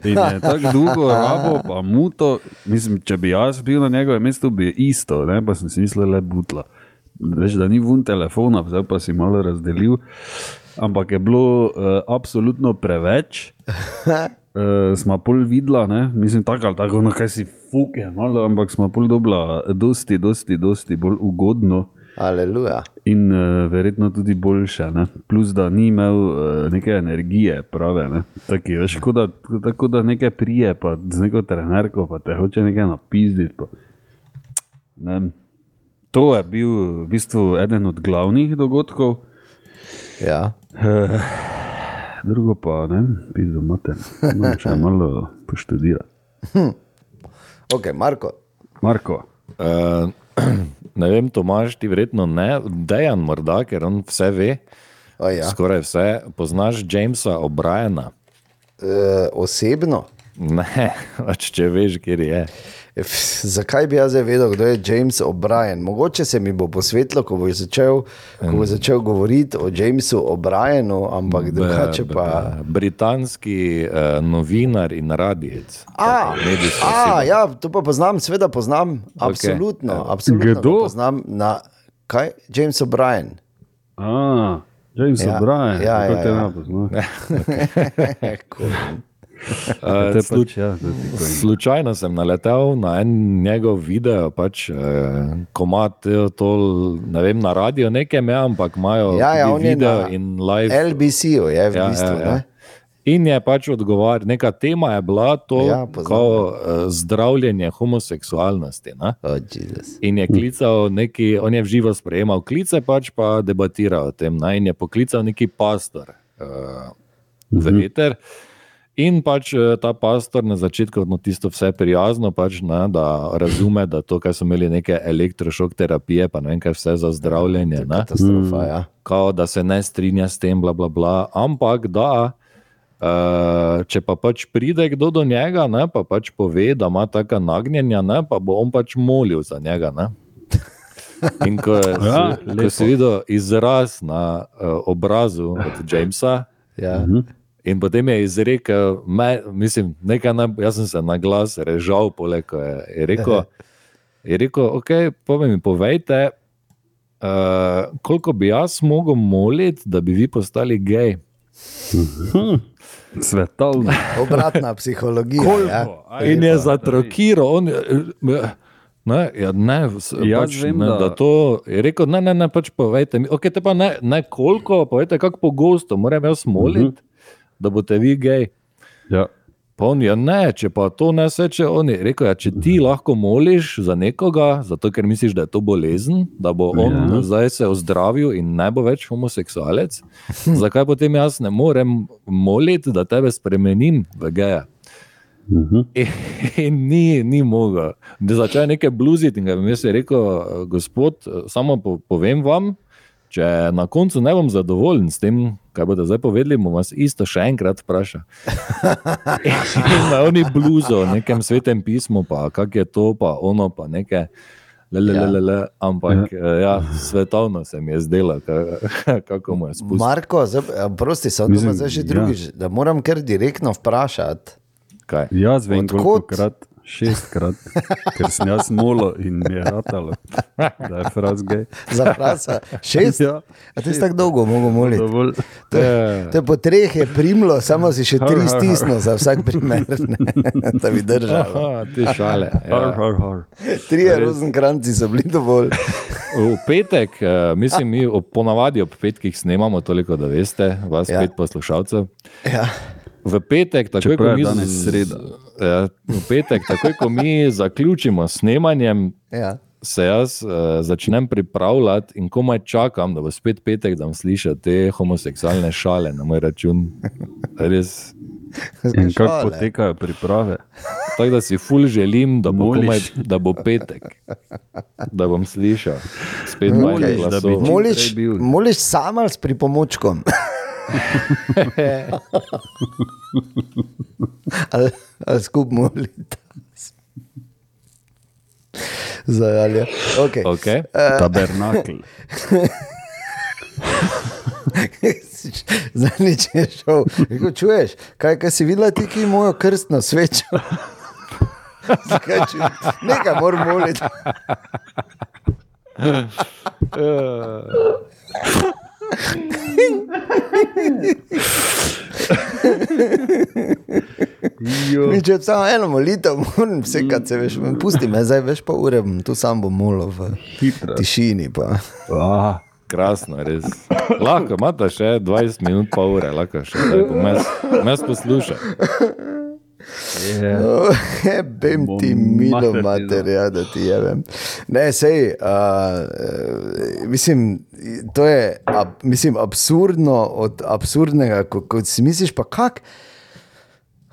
In je tako dolgo rabo, pa muto. Mislim, če bi jaz bil na njegovem mestu, bi isto, ne? pa sem si mislil, le butla. Veš, da ni vun telefona, zdaj pa si malo razdelil. Ampak je bilo uh, absolutno preveč. Uh, smo pol videla, ne? mislim, tako ali tako, no, kaj si fuke, malo, ampak smo pol dobila, dosti, dosti, dosti bolj ugodno Aleluja. in uh, verjetno tudi boljše. Ne? Plus, da ni imel uh, neke energije, prave. Ne? Taki, veš, tako, da, tako da nekaj prije, pa z neko trenerko, pa te hoče nekaj napizditi. Pa. Ne. To je bil v bistvu eden od glavnih dogodkov. Ja. Drugo pa ne, pizdo mate. Moram še malo poštudirati. Ok, Marko. Marko, Uh, ne vem, Tomaš, ti verjetno ne, dejan morda, ker on vse ve, O, ja. skoraj vse. Poznaš Jamesa O'Briena? e, osebno. Ne, pač če veš, kjer je. F, zakaj bi jaz vedel, kdo je James O'Brien? Mogoče se mi bo posvetilo, ko bo začel, ko bo začel govoriti o Jamesu O'Brienu, ampak drugače pa. Britanski uh, novinar in radijec. A, a, ja, to pa poznam, seveda poznam, absolutno. Ja. absolutno ga Kdo? Poznam na kaj? James O'Brien. James Ja, O'Brien, ja, kako ja, te ja. Uh, slu, pač, ja, slučajno sem naletel na en njegov video, pač, uh, komat, eh, to, ne vem, na radio nekaj, je, ampak imajo Ja, ja, video in live. LBC-ju je v Ja, bistvu. ja, ja. ne? In je pač odgovarjal, neka tema je bila to, Ja, ja, kao, uh, zdravljenje homoseksualnosti. Ne? Oh, Jezus. In je klical neki, on je v živo sprejemal klice, pač pa debatiral o tem. Ne? In je poklical neki pastor uh, v eter. In pač eh, ta pastor na začetku, no, tisto vse prijazno, pač, ne, da razume, da to, kar so imeli neke elektrošok terapije, pa ne vem, kaj vse za zdravljenje. Ne, Katastrofa, ja. kao, da se ne strinja s tem, bla, bla, bla, ampak da. Uh, če pa pač pride kdo do njega, ne, pa pač pove, da ima taka nagnjenja, ne, pa bo on pač molil za njega. Ne. In ko, je, Ja, ko si videl izraz na uh, obrazu od Jamesa, Ja. In potem je izrekel, me, mislim, nekaj, na, jaz sem se na glas režal, poleg ko je, je rekel, je rekel, ok, pa mi povejte, uh, koliko bi jaz mogel moliti, da bi vi postali gej. Svetovno. Obratna psihologija. Ja. In je zatrokiral, on. Ne, ja, ne, pač, vem, ne, da- da to je rekel. Ne, ne, ne, pač povejte mi. Okay, te pa ne, ne koliko, povejte, kako pogosto moram jaz moliti, uh -huh. Da boste vi gej. Ja. Pa on je ne, če pa to ne seče, on je rekel, ja, če ti lahko moliš za nekoga, zato ker misliš, da je to bolezen, da bo on Ja. ja. zdaj se ozdravil in ne bo več homoseksualec, zakaj potem jaz ne morem moliti, da tebe spremenim v geja? Mhm. In, in ni, ni mogel. Da začne nekaj bluziti in ga jaz rekel, gospod, samo po, povem vam, če na koncu ne bom zadovoljen s tem, kaj boste zdaj povedali, bom vas isto še enkrat vprašal. Na oni bluzo, nekem svetem pismu, pa kak je to, pa ono, pa nekaj. Le, le, le, le, le, ampak ja. Ja, svetovno se mi je zdelo, ka- kako mu je spustilo. Marko, zdaj- a, prosti, sem zdaj že ja. drugič, da moram kar direktno vprašati. Kaj? Jaz vem, kod? krat, šestkrat, ker sem jaz molo in mi je ratalo, da je fraz gej. Za frasa. Šest? Ja, A ti si tako dolgo mogel moliti? Dovolj. To je, to je po treh je primlo, samo si še tri Har, har, har. stisnil za vsak primer, ne, da bi držal. Aha, te šale. Har, Ja. har, har. Trije rozenkranci so bili dovolj. V petek, eh, mislim, mi ob- ponavadi ob petkih snemamo, toliko da veste, vas Ja. ja. pet poslušalcev. Ja. V petek, takoj ko mi, sreda. Ja, v petek, takoj ko mi zaključimo snemanjem, Ja. se jaz uh, začnem pripravljati in komaj čakam, da bo spet petek, da bom slišal te homoseksualne šale na moj račun. Res. In kako potekajo priprave? Tako da si ful želim, da bo, Moliš. komaj, da bo petek, da bom slišal spet Moliš, da bi Moliš, moliš sam ali s pripomočkom? Ali, ali skupaj molite? Zajalja. Okay. Okay. Tabernakl. Zadnjič je šel. Rekel, čuješ, kaj, kaj si videla ti, ki imajo krstno svečo? Zakaj ču- Nekaj moram moliti. Mi če samo eno molitev, moram vse, kar se veš, pusti me, zdaj veš pa ure, tu sam bom molil v Hitro. tišini. Pa. Ah, Krasno, res. Lahko imate še 20 minut, pa ure, lahko še da bom jaz poslušal. Je. Bem ti milo materija, da ti jevem. Ne, sej, uh, mislim, to je ab, mislim, absurdno od absurdnega, ko, ko si misliš, pa kako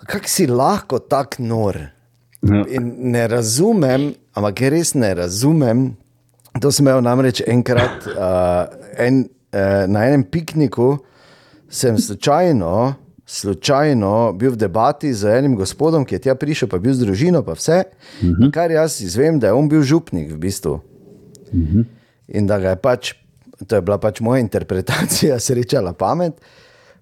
kak si lahko tako nor. Ja. In ne razumem, ampak res ne razumem. To sem imel namreč enkrat uh, en, uh, na enem pikniku, sem slučajno, slučajno bil v debati z enim gospodom, ki je tja prišel, pa je bil z družino, pa vse. Uh -huh. Kar jaz izvem, da je on bil župnik v bistvu. Uh -huh. In da ga je pač, to je bila pač moja interpretacija, srečala pamet.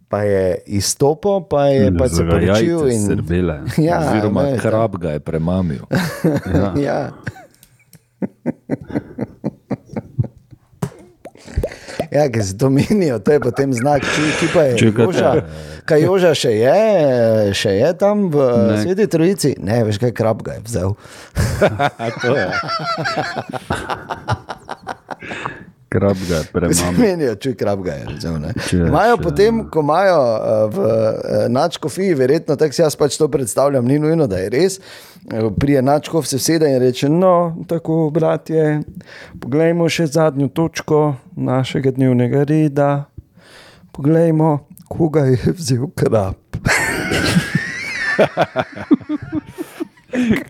Pa je izstopil, pa je pač se poročil. In... Srbele. Ja, Oziroma, veš, krab ga je premamil. Ja. ja. Ja, ki se to menijo, to je potem znak, ki, ki pa je Čakajte. Joža. Kaj Joža še je, še je tam v Ne. Sveti Trojici? Ne, veš kaj, krab ga je vzel. je. Krab ga je premamil. Menijo, čuj, krab ga je. Če Imajo še- potem, ko imajo eh, v načkofiji, verjetno tako si jaz pač to predstavljam, ni nujno, da je res. eh, Prije načkov se sede in reče: No, tako, bratje, poglejmo še zadnjo točko našega dnevnega reda. Poglejmo, koga je vzel krab.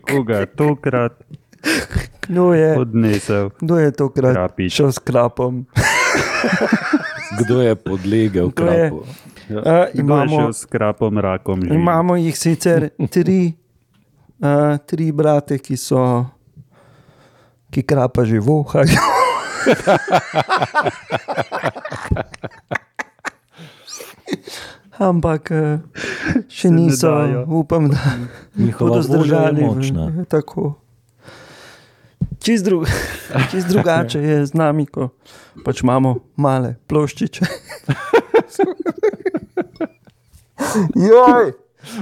Koga je tokrat Kdo je, odnesel? kdo je tokrat Krapič. šel s krapom? Kdo je podlegel Kdo je? krapu? Ja. A, Kdo je imamo- s krapom rakom? živi? Imamo jih sicer tri, uh, tri brate, ki so, ki krapa že vohajo. Ampak eh, še niso, upam, da Njihova bodo zdržali. v-. Tako. Čist, dru čist drugače je z nami, ko pač imamo male ploščiče. Joj!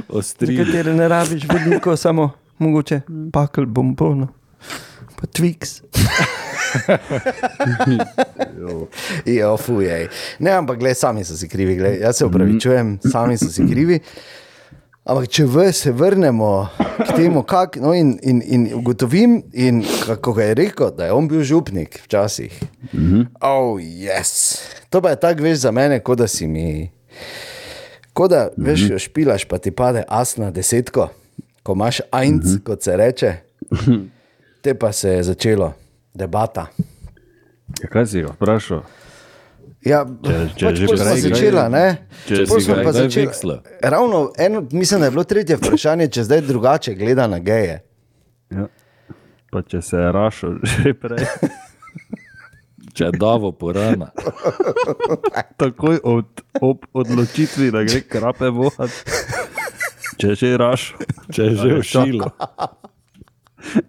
Ostri. Nekatere ne rabiš veliko, samo mogoče pakl bombon, pa Twix. Jo, fujej. Ne, ampak gled, sami so si krivi, gled. jaz se upravičujem, sami so si krivi. Ampak če v, se vrnemo k temu, kak, no in, in, in ugotovim, in kako je rekel, da je on bil župnik včasih. Mm -hmm. Oh, yes. To pa je tako, veš, za mene, kot da si mi. Kot da, veš, mm -hmm. špilaš, pa ti pade as na desetko, ko imaš ajnc, mm -hmm. kot se reče. Te pa se je začelo debata. Ja, kaj si ga vprašal? Ja, Če- če pač že sva prej začela, ne? če si ga pa kdaj začela-. Ravno eno, mislim, da je bilo tretje vprašanje, če zdaj drugače gleda na geje. Ja. Pa če se je rašel že prej, Če je davo porana. takoj od, ob odločitvi, da gre krape vohat, če je že rašel, Če je že všilo.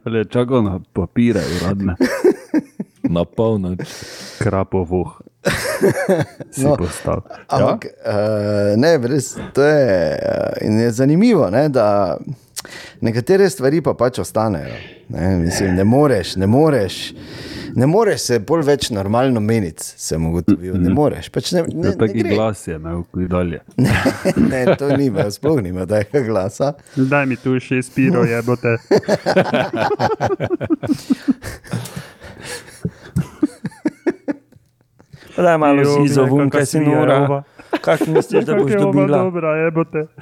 Je čakal na papire uradne, Na polnoč. krapo voh. Si No. postal. Ampak, ja? uh, ne, res, to je, uh, in je zanimivo, ne, da nekatere stvari pa pač ostanejo. Ne, mislim, ne moreš, ne moreš. Ne moreš se bolj več normalno meniti, sem ugotovil. Ne moreš. Pač ne, ne, Ne, ne, taki gre. glas je imel, ki dalje. ne, to ni sploh ni imel tega glasa. Daj mi tu še spiro, jebote. Daj malo Jo, si glej, izovun, kaka kaj si je nora. ova. Kak misliš, da boš dobila? Dobra, jebote.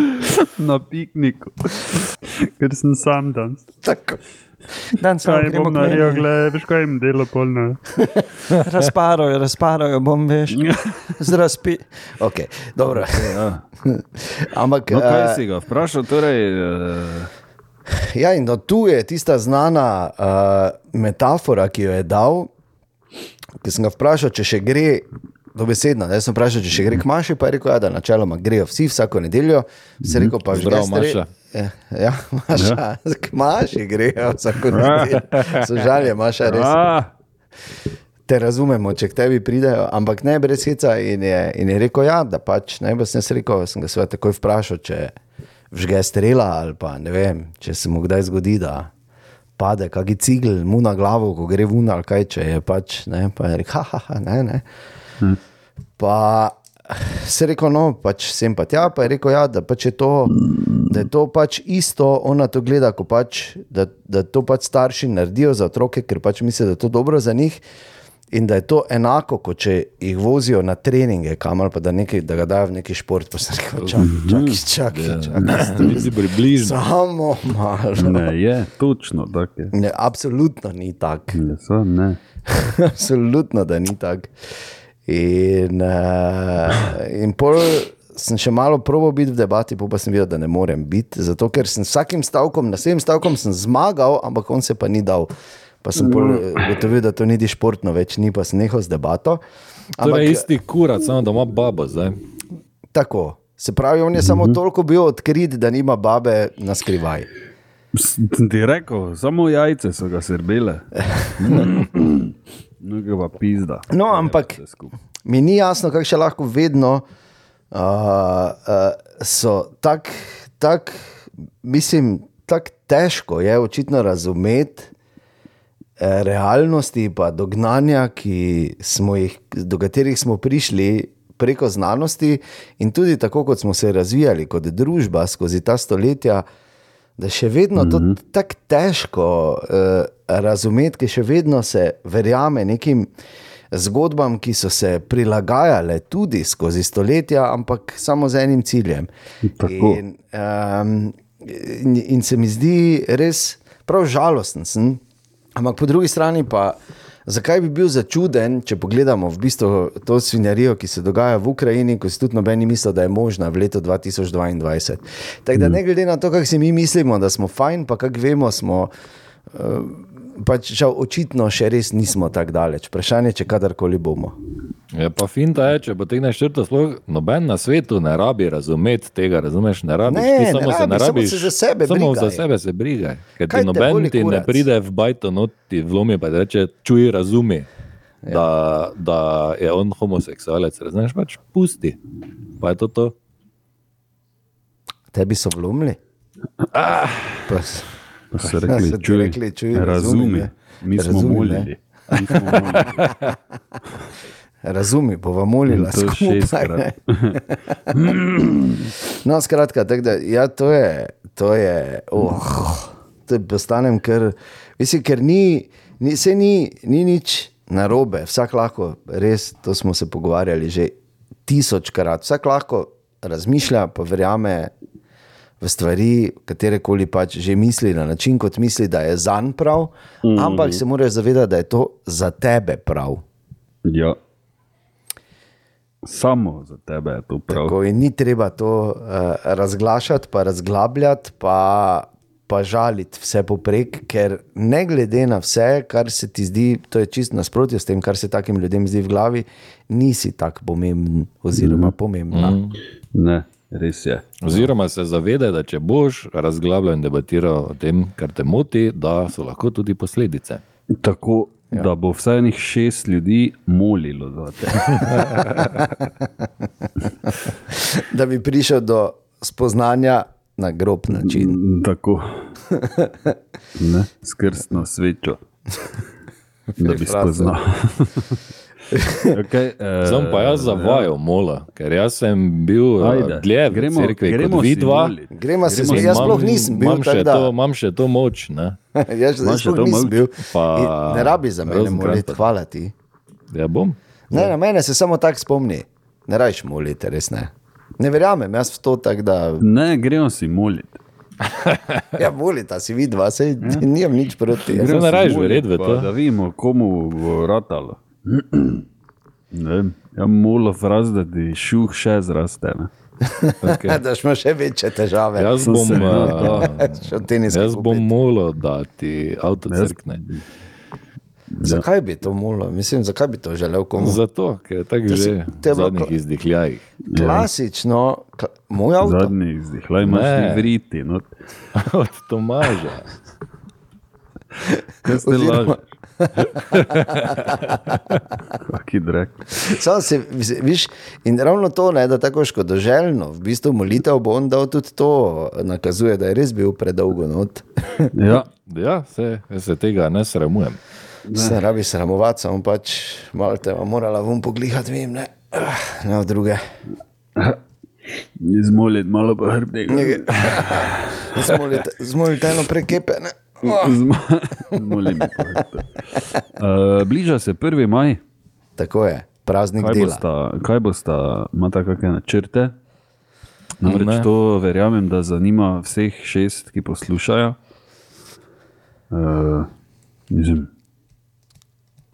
Na pikniku, ker sem sam danes. Tako. Dan samo Kaj bom naredil, gledaj, veš kaj jim delo polno. Razparajo, razparajo, bom veš. Z razpi... Okay, dobro. Ja. Ampak, No, kaj eh, si ga vprašal? Torej, uh, Ja, in no, tu je tista znana uh, metafora, ki jo je dal. Ki sem ga vprašal, če še gre, dobesedno. Jaz sem vprašal, če še gre k Maši, pa je rekel, ja, da načeloma grejo vsi vsako nedeljo. Se rekel, pa že Zdravo, zdaj Maša. Ja, ja, Maša, ja. k Maši grejo vsako nedeljo. Sožalje, Maša, res. a, Te razumemo, če k tebi pridejo, ampak ne brez heca. In je, in je rekel, ja, da pač ne bi sem rekel, sem ga seveda takoj vprašal, če vžge strela ali pa ne vem, če se mu kdaj zgodi, da pade kaki cigl mu na glavo, ko gre vun ali kaj, če je pač, ne, pa je rekel, ha, ha, ha, ne, ne. Pa se rekel, no, pač sem pa tja, pa je rekel, ja, da, pač je to, da je to pač isto, ona to gleda, pač, da, da to pač starši naredijo za otroke, ker pač mislijo, da je to dobro za njih. In da je to enako, kot če jih vozijo na treninge, kamor pa da, nekaj, da ga dajo v neki šport. Pa se reče, čakaj, čakaj, čakaj. Nisi približno. Samo malo. Ne, je, točno tako je. Ne, absolutno ni tako. Absolutno, da ni tako. In, uh, in pol sem še malo probo biti v debati, pa sem videl, da ne morem biti. Zato, ker sem s vsakim stavkom, naslednjim stavkom sem zmagal, ampak on se pa ni dal. Pa sem pol ugotovil, da to niti športno več ni, pa sem nehal z debato. To je isti kurat, samo da ima babo zdaj. Tako. Se pravi, on je samo toliko bil odkrit, da nima babe na skrivaj. Sem ti rekel, samo jajce so ga srbele. Pa pizda. No, ampak mi ni jasno, kako še lahko vedno uh, uh, so tako, tak, mislim, tako težko je očitno razumeti eh, realnosti in dognanja, ki smo jih, do katerih smo prišli preko znanosti, in tudi tako, kot smo se razvijali kot družba skozi ta stoletja. Da še vedno to tako težko uh, razumeti, ker še vedno se verjame nekim zgodbam, ki so se prilagajale tudi skozi stoletja, ampak samo z enim ciljem. Tako. In, um, in, in se mi zdi res prav žalosten. Sem. Ampak po drugi strani pa. Zakaj bi bil začuden, če pogledamo v bistvu to svinjarijo, ki se dogaja v Ukrajini, ko si tudi nobeni misli, da je možna v letu 2022. Tako da ne glede na to, kako si mi mislimo, da smo fajn, pa kako vemo, smo. Uh, Pač žal, očitno še res nismo tako daleč. Vprašanje je, če kadarkoli bomo. Je pa finta je, če potegneš črto, sploh noben na svetu ne rabi razumeti tega, razumeš? Ne rabiš, Ne, ti ne samo se rabi, ne samo rabiš, se za sebe samo brigaj. za sebe se brigaj. Ker Kaj ti noben ti ne kurac? pride v bajto, no ti vlomi pa reče, čuj, razumi, ja. da, da je on homoseksualec, razumeš, pač pusti. Pa je to to. Tebi so vlomili? Ah. Pa, Pa so Ja, rekli, so ti čuj, rekli, čuj, razumi, razumi. Mi smo Razumi, molili. Mi smo molili. razumi, bova molila In to skupaj. šestkrat. ne. No, skratka, tak, da, ja, to je, to je, oh, to je postanem, ker, mislim, ker ni, ni, se ni, ni nič narobe, vsak lahko, res, to smo se pogovarjali že tisočkrat, vsak lahko razmišlja, pa verjame v stvari, katere koli pač že misli na način, kot misli, da je zanj prav, mm. ampak se moraš zavedati, da je to za tebe prav. Ja. Samo za tebe je to prav. Tako, ni treba to uh, razglašati, pa razglabljati, pa, pa žaliti vse poprek, ker ne glede na vse, kar se ti zdi, to je čisto nasprotje s tem, kar se takim ljudem zdi v glavi, nisi tako pomemben oziroma pomembna. Mm. Ne, res je. Oziroma se zavedaj, da če boš razglabljal in debatiral o tem, kar te moti, da so lahko tudi posledice. Tako, ja. da bo vsaj enih šest ljudi molilo za te. Da bi prišel do spoznanja na grob način. Tako. Ne, skrstno svečo. Da bi spoznal. Okay, uh, Sem pa jaz zavajal mola, ker jaz sem bil Ja. Ajde, dlje v gremo- cerkvi gremo kot vidva. Gremo se smejati, jaz sploh nisem bil imam še, to, imam še to moč. Ne? Jaz Imaš še to moč? bil. Pa- In Ne rabi za mene moliti, hvala ti. Ja, bom. Ne, na mene se samo tako spomni. Ne rajš moliti, res ne. Ne verjamem, jaz v to tako da. Ne, gremo si moliti. Ja, molita si vidva, se nimam nič proti. Gremo rajiš molit, verjeti v to? Da vidimo, komu bo ratalo. Ne ja, molo fraz, da ti šuh še zraste. Ne? Okay. da smo še večje težave. Jaz bom, uh, jaz bom molil, da ti avto crkne. Zakaj bi to mulo? Mislim, zakaj bi to želel komu? Zato, ker je tako že v zadnjih kla- izdihljajih. Klasično, kla, moj avto. Zadnji izdihlaj imaš Ne. ti vriti. No. Od Tomaža. Kaj ste lažni? Kaki drek. Se, viš, in ravno to, ne, da tako škodoželjno, v bistvu molitev bo on dal tudi to, nakazuje, da je res bil predolgo not. Ja, Ja, se, se tega ne sramujem. Se rabi sramovati, samo pač malo te bo morala vum poglihati, vem, ne. Ne v druge. Izmoliti malo po hrbtu. Zmolite eno prekepe. Po hrbtu. Uh, bliža se 1. maj. Tako je, praznik Kaj dela. bosta, kaj bosta, imata kakšne načrte? Namreč Ne. to verjamem, da zanima vseh šest, ki poslušajo. Uh, mislim,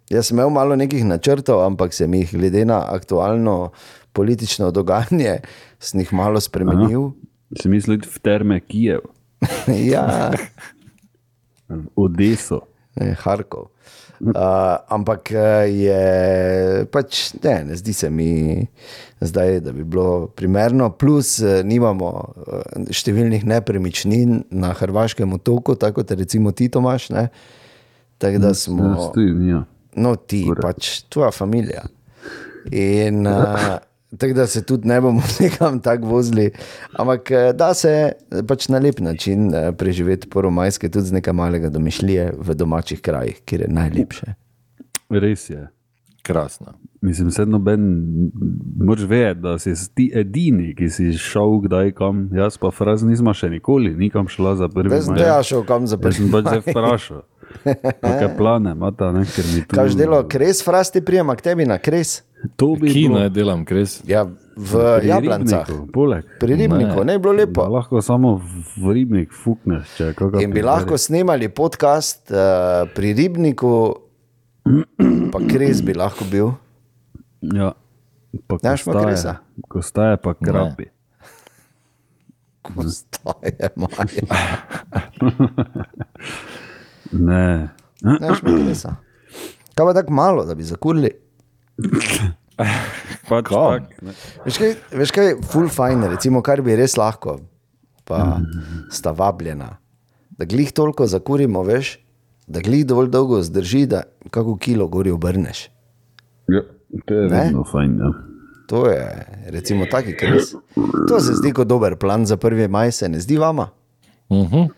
Jaz sem imel malo nekih načrtov, ampak sem jih glede na aktualno politično dogajanje sem jih malo spremenil. si mislil v terme Kijev, ja, Odeso. ne, Harkov. Uh, ampak eh, je pač ne, ne zdi se mi zdaj, da bi bilo primerno. Plus, eh, nimamo eh, številnih nepremičnin na Hrvaškem otoku, tako kot recimo ti, Tomaš. Ne? Tako da smo. Ja, stojim, ja. No, ti, pač tvoja družina. In uh, tako da se tudi ne bomo nekam tako vozili, ampak eh, da se pač na lep način eh, preživeti poromajske, tudi z nekaj malega domišljije v domačih krajih, kjer je najlepše. Res je. Krasno. Mislim, da noben, moraš vedeti, da si ti edini, ki si šel kdaj kam, jaz pa fraz nisem še nikoli, nikam šla za prvi Jaz sem ja šel kam za Jaz sem prvi. pač zdaj vprašal, kakšne plane imata, ne, ker mi tu. Kaj je delo, kres, frasti prijema k tebi na kres? To bi Kino bilo je delam, kres. Ja, v Jablancah. Poleg. Pri ribniku, ne, ne bi bilo lepo. lahko samo v ribnik fukneš, če je. In bi lahko snemali podcast uh, pri ribniku, pa kres bi lahko bil. Ja. Pa Znaš pa kresa? Ko staje pa krabi. Kostaje, Maja. Ne. Znaš mi kresa. Kaj pa tako malo, da bi zakurili? Pač tak, ne. Veš kaj, veš kaj, full fine, recimo, kar bi res lahko, pa sta vabljena. Da glih toliko zakurimo, veš, da glih dovolj dolgo zdrži, da kako kilo gori obrneš. Ja, to je vedno fajn. Ja. To je, recimo, taki kres. To se zdi kot dober plan za prvi maj, se ne zdi vama?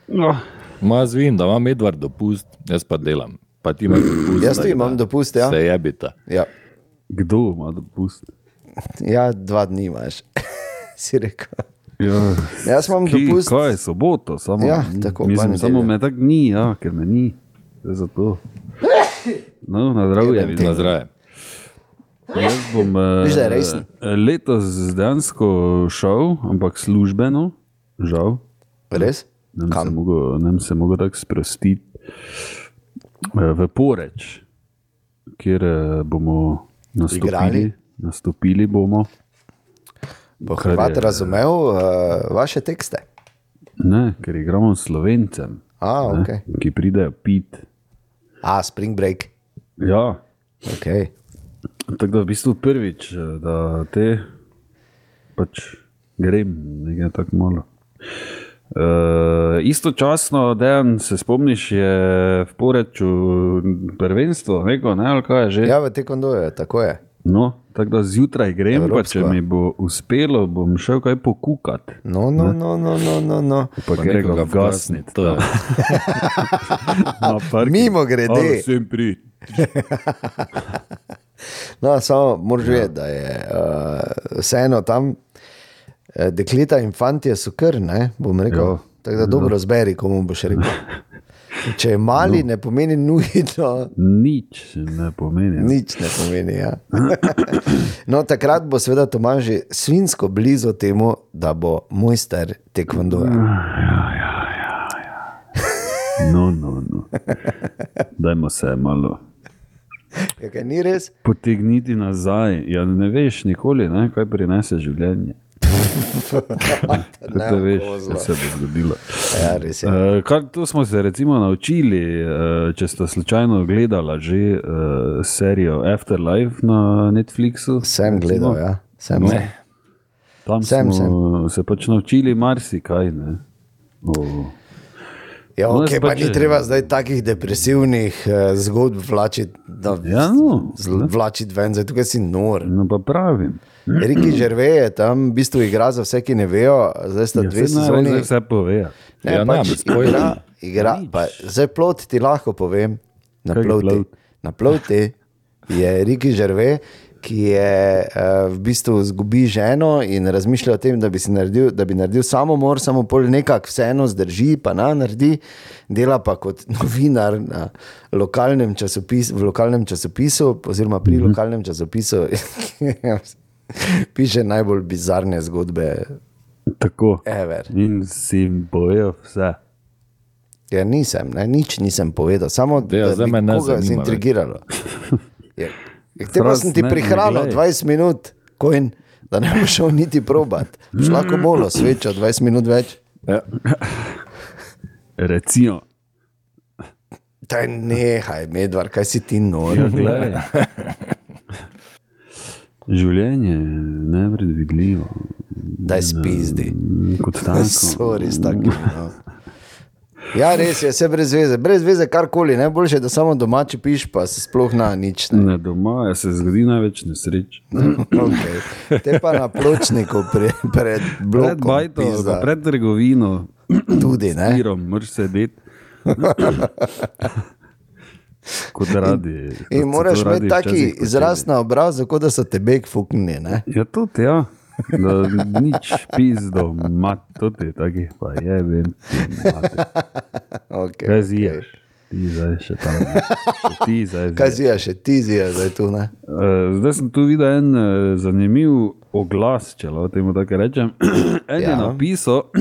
No, Ma jaz vem, da imam Edvard dopust, jaz pa delam. Pa ti imaš dopust. Jaz tudi imam dopust, ja. Se jebita. Ja, kdo ima dopust? ja dva dni imaš, si rekel. Ja, Jaz imam ki, dopust. Kaj je soboto? Samo, Ja, tako, pa mislim, samo me tako ni, ja, ker me ni. Zato. No, na zdravje. Na zdravje. Jaz bom Viš, resen. letos dejansko šel, ampak službeno, žal. Res? Ne bi se mogel, ne tako sprostiti eh, v Poreč, kjer eh, bomo nastopili. Igrali? Nastopili bomo. Bo Hrvat je- razumel uh, vaše tekste? Ne, ker igramo s Slovencem, A, ne, okay. ki pridejo pit. A, spring break. Ja, Okay. Tako da v bistvu prvič, eh, da te pač grem, nekaj tako malo. Uh, istočasno, dejan, se spomniš, je v Poreču prvenstvo, neko, ne, ali kaj je že. Ja, v tekondoju, tako je. No, tako da zjutraj grem, pa če Evropsko. mi bo uspelo, bom šel kaj pokukat. No, no, no, no, no, no, no. Pa Pa. To je. Na parking. Mimogrede. Alo, Vsem pri. no samo moraš vedeti, da je uh, vseeno tam, uh, dekleta in fantje so kar, ne, bom rekel. Ja. Tako da dobro zberi, komu boš rekel. Če je mali, ne pomeni nujno. Nič ne pomeni. Nič ne pomeni. Ja. No, takrat bo seveda Tomaž že svinsko blizu temu, da bo mojster tekvondoja. No, no, no. Dajmo se malo Ja, ni res? potegniti nazaj. Ja, ne veš nikoli, ne, kaj prinese življenje. Ne veš, kaj se bo zgodilo. Ja, res je. Uh, kar tu smo se recimo naučili, uh, če ste slučajno gledali že uh, serijo Afterlife na Netflixu. Sem gledal, ja. Sem, Ne. Tam Sem, smo se pač naučili marsikaj. ne. O, Ja, No, okay, pa pač- ni treba zdaj takih depresivnih uh, zgodb vlačiti, da Ja, no, vlačiti ven, zdaj tukaj si nor. no pa pravim. Riki Žerve je tam v bistvu igra za vse, ki ne vejo, zdaj sta Ja, dve sezoni. vse pove. Ne, Ja, ne, pač spoiler. igra, igra, pa, zdaj plot ti lahko povem. Na ploti, plot? na ploti je Riki Žerve ki je uh, v bistvu izgubi ženo in razmišlja o tem, da bi, naredil, da bi naredil samomor, samo pol nekako vseeno zdrži, pa na naredi, dela pa kot novinar na lokalnem časopisu, v lokalnem časopisu, oziroma pri -hmm. lokalnem časopisu. Piše najbolj bizarne zgodbe, Tako. ever. In si jim bojo vse. Ja, nisem, ne, nič nisem povedal, samo Ja, da zdaj bi me ne koga zanima Te pa sem ti prihranil glej. 20 minut, coin, da ne boš šel niti probat. Boš lahko bolo svečo 20 minut več. Ja. Recimo, Daj nehaj, medvar, kaj si ti nor. ja. Življenje je nepredvidljivo. Daj spizdi. Kot tako. Sorry, s takim. No. Ja, res je, vse brez veze, brez veze karkoli, najboljše je, da samo domači piš, pa se sploh na nič. Ne. Ne doma ja se zgodi največ nesreč. Okay. Te pa na pločniku pre, pred Pred blokom. bajto, pizda. pred trgovino, Tudi, ne? mirom, moraš sedeti. Kot radi. kot In moraš imeti taki izraz na obrazu, kot da so te beg fuknili. Ja, tudi, ja. Da nič pizdo, mat, tudi taki, pa je, vem. Okay, Kaj ziješ? Ti zdaj še tam. Še Ti zdaj Kaj zija, še ti zija, zdaj tu ne. Eh, Zdaj sem tu videl en eh, zanimiv oglas, če lahko temu tako rečem. En je Ja. napisal,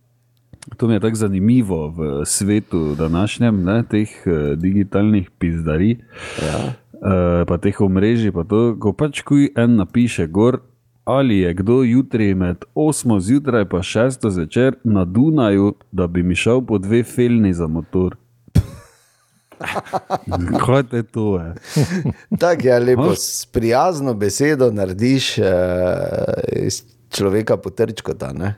to mi je tako zanimivo v svetu današnjem, ne, teh eh, digitalnih pizdarij, Ja. pa teh omrežij, pa to, ko pač kuj en napiše gor. Ali je kdo jutri med 8 zjutraj in 6 zvečer na Dunaju, da bi mi šel po dve felni za motor? Kaj je to? Je? Tako je lepo, Ha? s prijazno besedo narediš uh, iz človeka potrčkota. ne.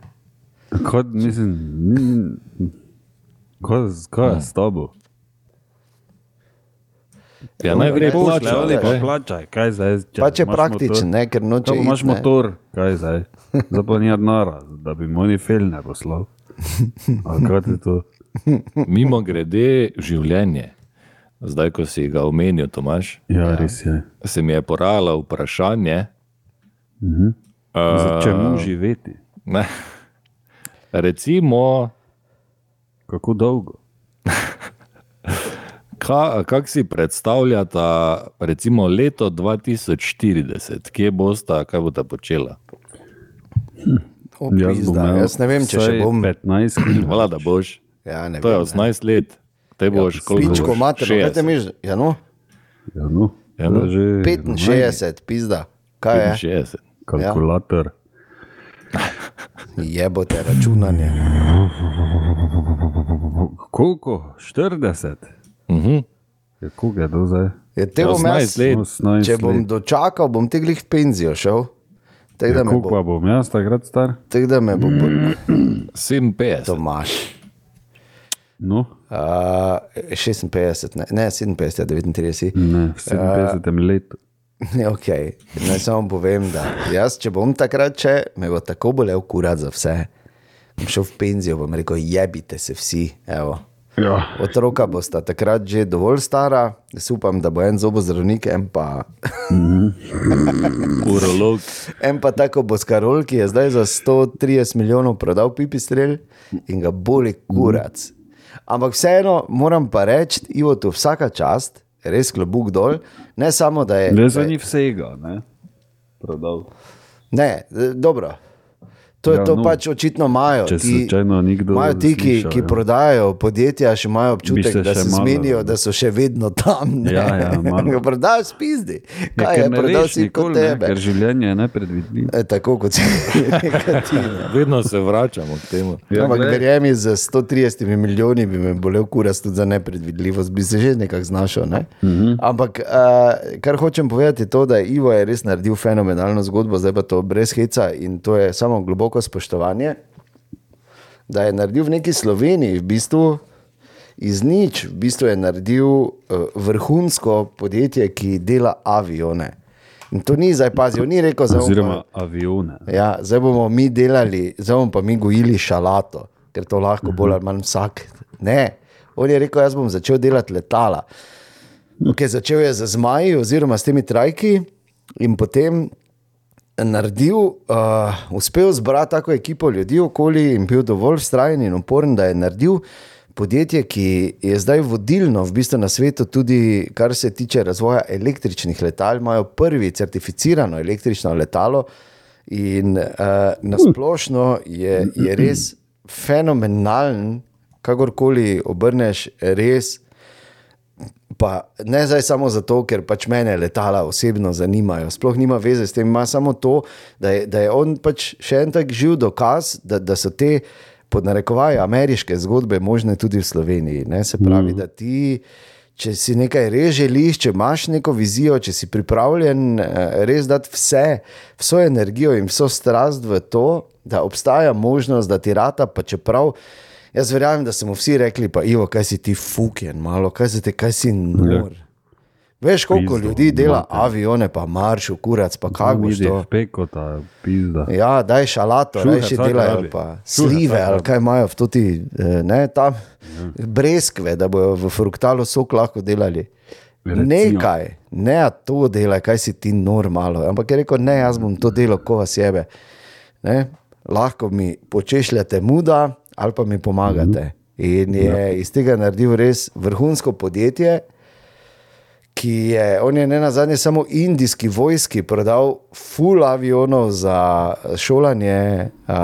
Kaj, mislim, kaj, kaj je s tabo? Ja, najprej Pošlje, plača. ali pa kaj? plačaj, kaj zdaj? Če Pač je praktičen, motor? ne, ker noče Če imaš ne. motor, kaj zdaj? Ni denara, da bi moni felne poslal. Mimo grede življenje. Zdaj, ko si ga omenil, Tomaš, Ja, res je. se mi je porajalo vprašanje. Mhm. Uh, Čemu živeti? ne, recimo, Kako dolgo? Ka, kak si predstavljata recimo leto 2040, kje bosta, kaj bosta počela? O, Jaz pizda, Jaz ne vem, če še bom. 15 km. Hvala, da boš. Ja, ne To je vem, ne. 18 let, te boš koliko? Pičko boš? materno, kaj te 60. miš? Ja, no, Ja, no, Ja, no. to je že 65, pizda. Kaj je? 65. kalkulator. Jebote računanje. Koliko? 40? Mhm. Ja, koliko je to zdaj? Je te Ja, bom jaz, 18 let. 18 če bom let. dočakal, bom te glih penzijo šel. Tako da Ja, me koliko bo, pa bom jaz takrat star? tak, da me bo, bo 57. Tomaš. No, Uh, 56, ne, ne 57, ja, 39. ne, v 57 letu. Ne, okay. Naj samo povem, da jaz, če bom takrat, če me bo tako bolel kurat za vse, bom šel v penzijo, bom rekel, jebite se vsi. Evo. Ja. Otroka bosta takrat že dovolj stara, jaz upam, da bo en zobozdravnik, en pa, Urolog. en pa tako boskarol, ki je zdaj za 130 milijonov prodal pipistrel in ga boli kurac. Ampak vseeno moram pa reči, Ivo, tu vsaka čast, res klobuk dol, ne samo da je. Ne za ni vsega, ne? Prodal. Ne, dobro. To je Ja, ja, to no. pač očitno imajo. Če slučajno nikdo imajo ti, ki, slišal, ki ja. prodajajo podjetja, še imajo občutek, se da še se malo- zmenijo, da so še vedno tam. Ne? Ja, ja. Prodajajo spizdi. Ja, Kaj ker je, ne prodal si kot nikoli, ne, tebe. ker življenje je nepredvidljivo. E, tako kot si kot ti. ne. Vedno se vračamo k temu. Ja, Ampak glej. verjemi, z 130 milijoni bi me bolel kuras tudi za nepredvidljivost, bi se že nekako znašel. Ne? Uh Mhm. -huh. Ampak uh, kar hočem povedati, je to, da je Ivo je res naredil fenomenalno zgodbo, zdaj pa to brez heca in to je samo globoko spoštovanje. Da je naredil v neki Sloveniji, v bistvu iz nič, v bistvu je naredil uh, vrhunsko podjetje, ki dela avione. In to ni zdaj pazil, ni rekel za Oziroma avione. Ja, zdaj bomo mi delali, zdaj bomo pa mi gojili šalato, ker to lahko bolj ali manj vsak. Ne, on je rekel, jaz bom začel delati letala. Okay, začel je z zmaji oziroma s temi trajki, in potem naredil, uh, uspel zbrati tako ekipo ljudi okoli in bil dovolj vztrajen in uporen, da je naredil podjetje, ki je zdaj vodilno v bistvu na svetu, tudi kar se tiče razvoja električnih letal. Imajo prvi certificirano električno letalo in uh, nasplošno je, je res fenomenalen, kakorkoli obrneš, res. Pa ne zdaj samo zato, ker pač mene letala osebno zanimajo. Sploh nima veze s tem, ima samo to, da je, da je on pač še en tak živ dokaz, da, da so te pod narekovaji ameriške zgodbe možne tudi v Sloveniji. Ne? Se pravi, da ti, če si nekaj res želiš, če imaš neko vizijo, če si pripravljen eh, res dati vse, vso energijo in vso strast v to, da obstaja možnost, da ti rata, pa čeprav. Jaz verjamem, da smo vsi rekli, pa Ivo, kaj si ti fuken, malo, kaj si ti, kaj si nor. Veš, koliko Pizdo, ljudi dela mate. avione, pa marš, kurac, pa kako Vidi, to. pekota, pizda. Ja, daj šalato, Šuhe vsak delajo, rabi. pa Šuhe slive, vsak ali kaj imajo v toti, eh, ne, tam, breskve, da bojo v fruktalu sok lahko delali. Recimo. Nekaj, ne a to delaj, kaj si ti normalo. Ampak je rekel, ne, jaz bom to delo, ko vas jebe. Ne? Lahko mi počešljate muda ali pa mi pomagate. In je iz tega naredil res vrhunsko podjetje, ki je, on je ne na zadnje samo indijski vojski prodal full avionov za šolanje, a,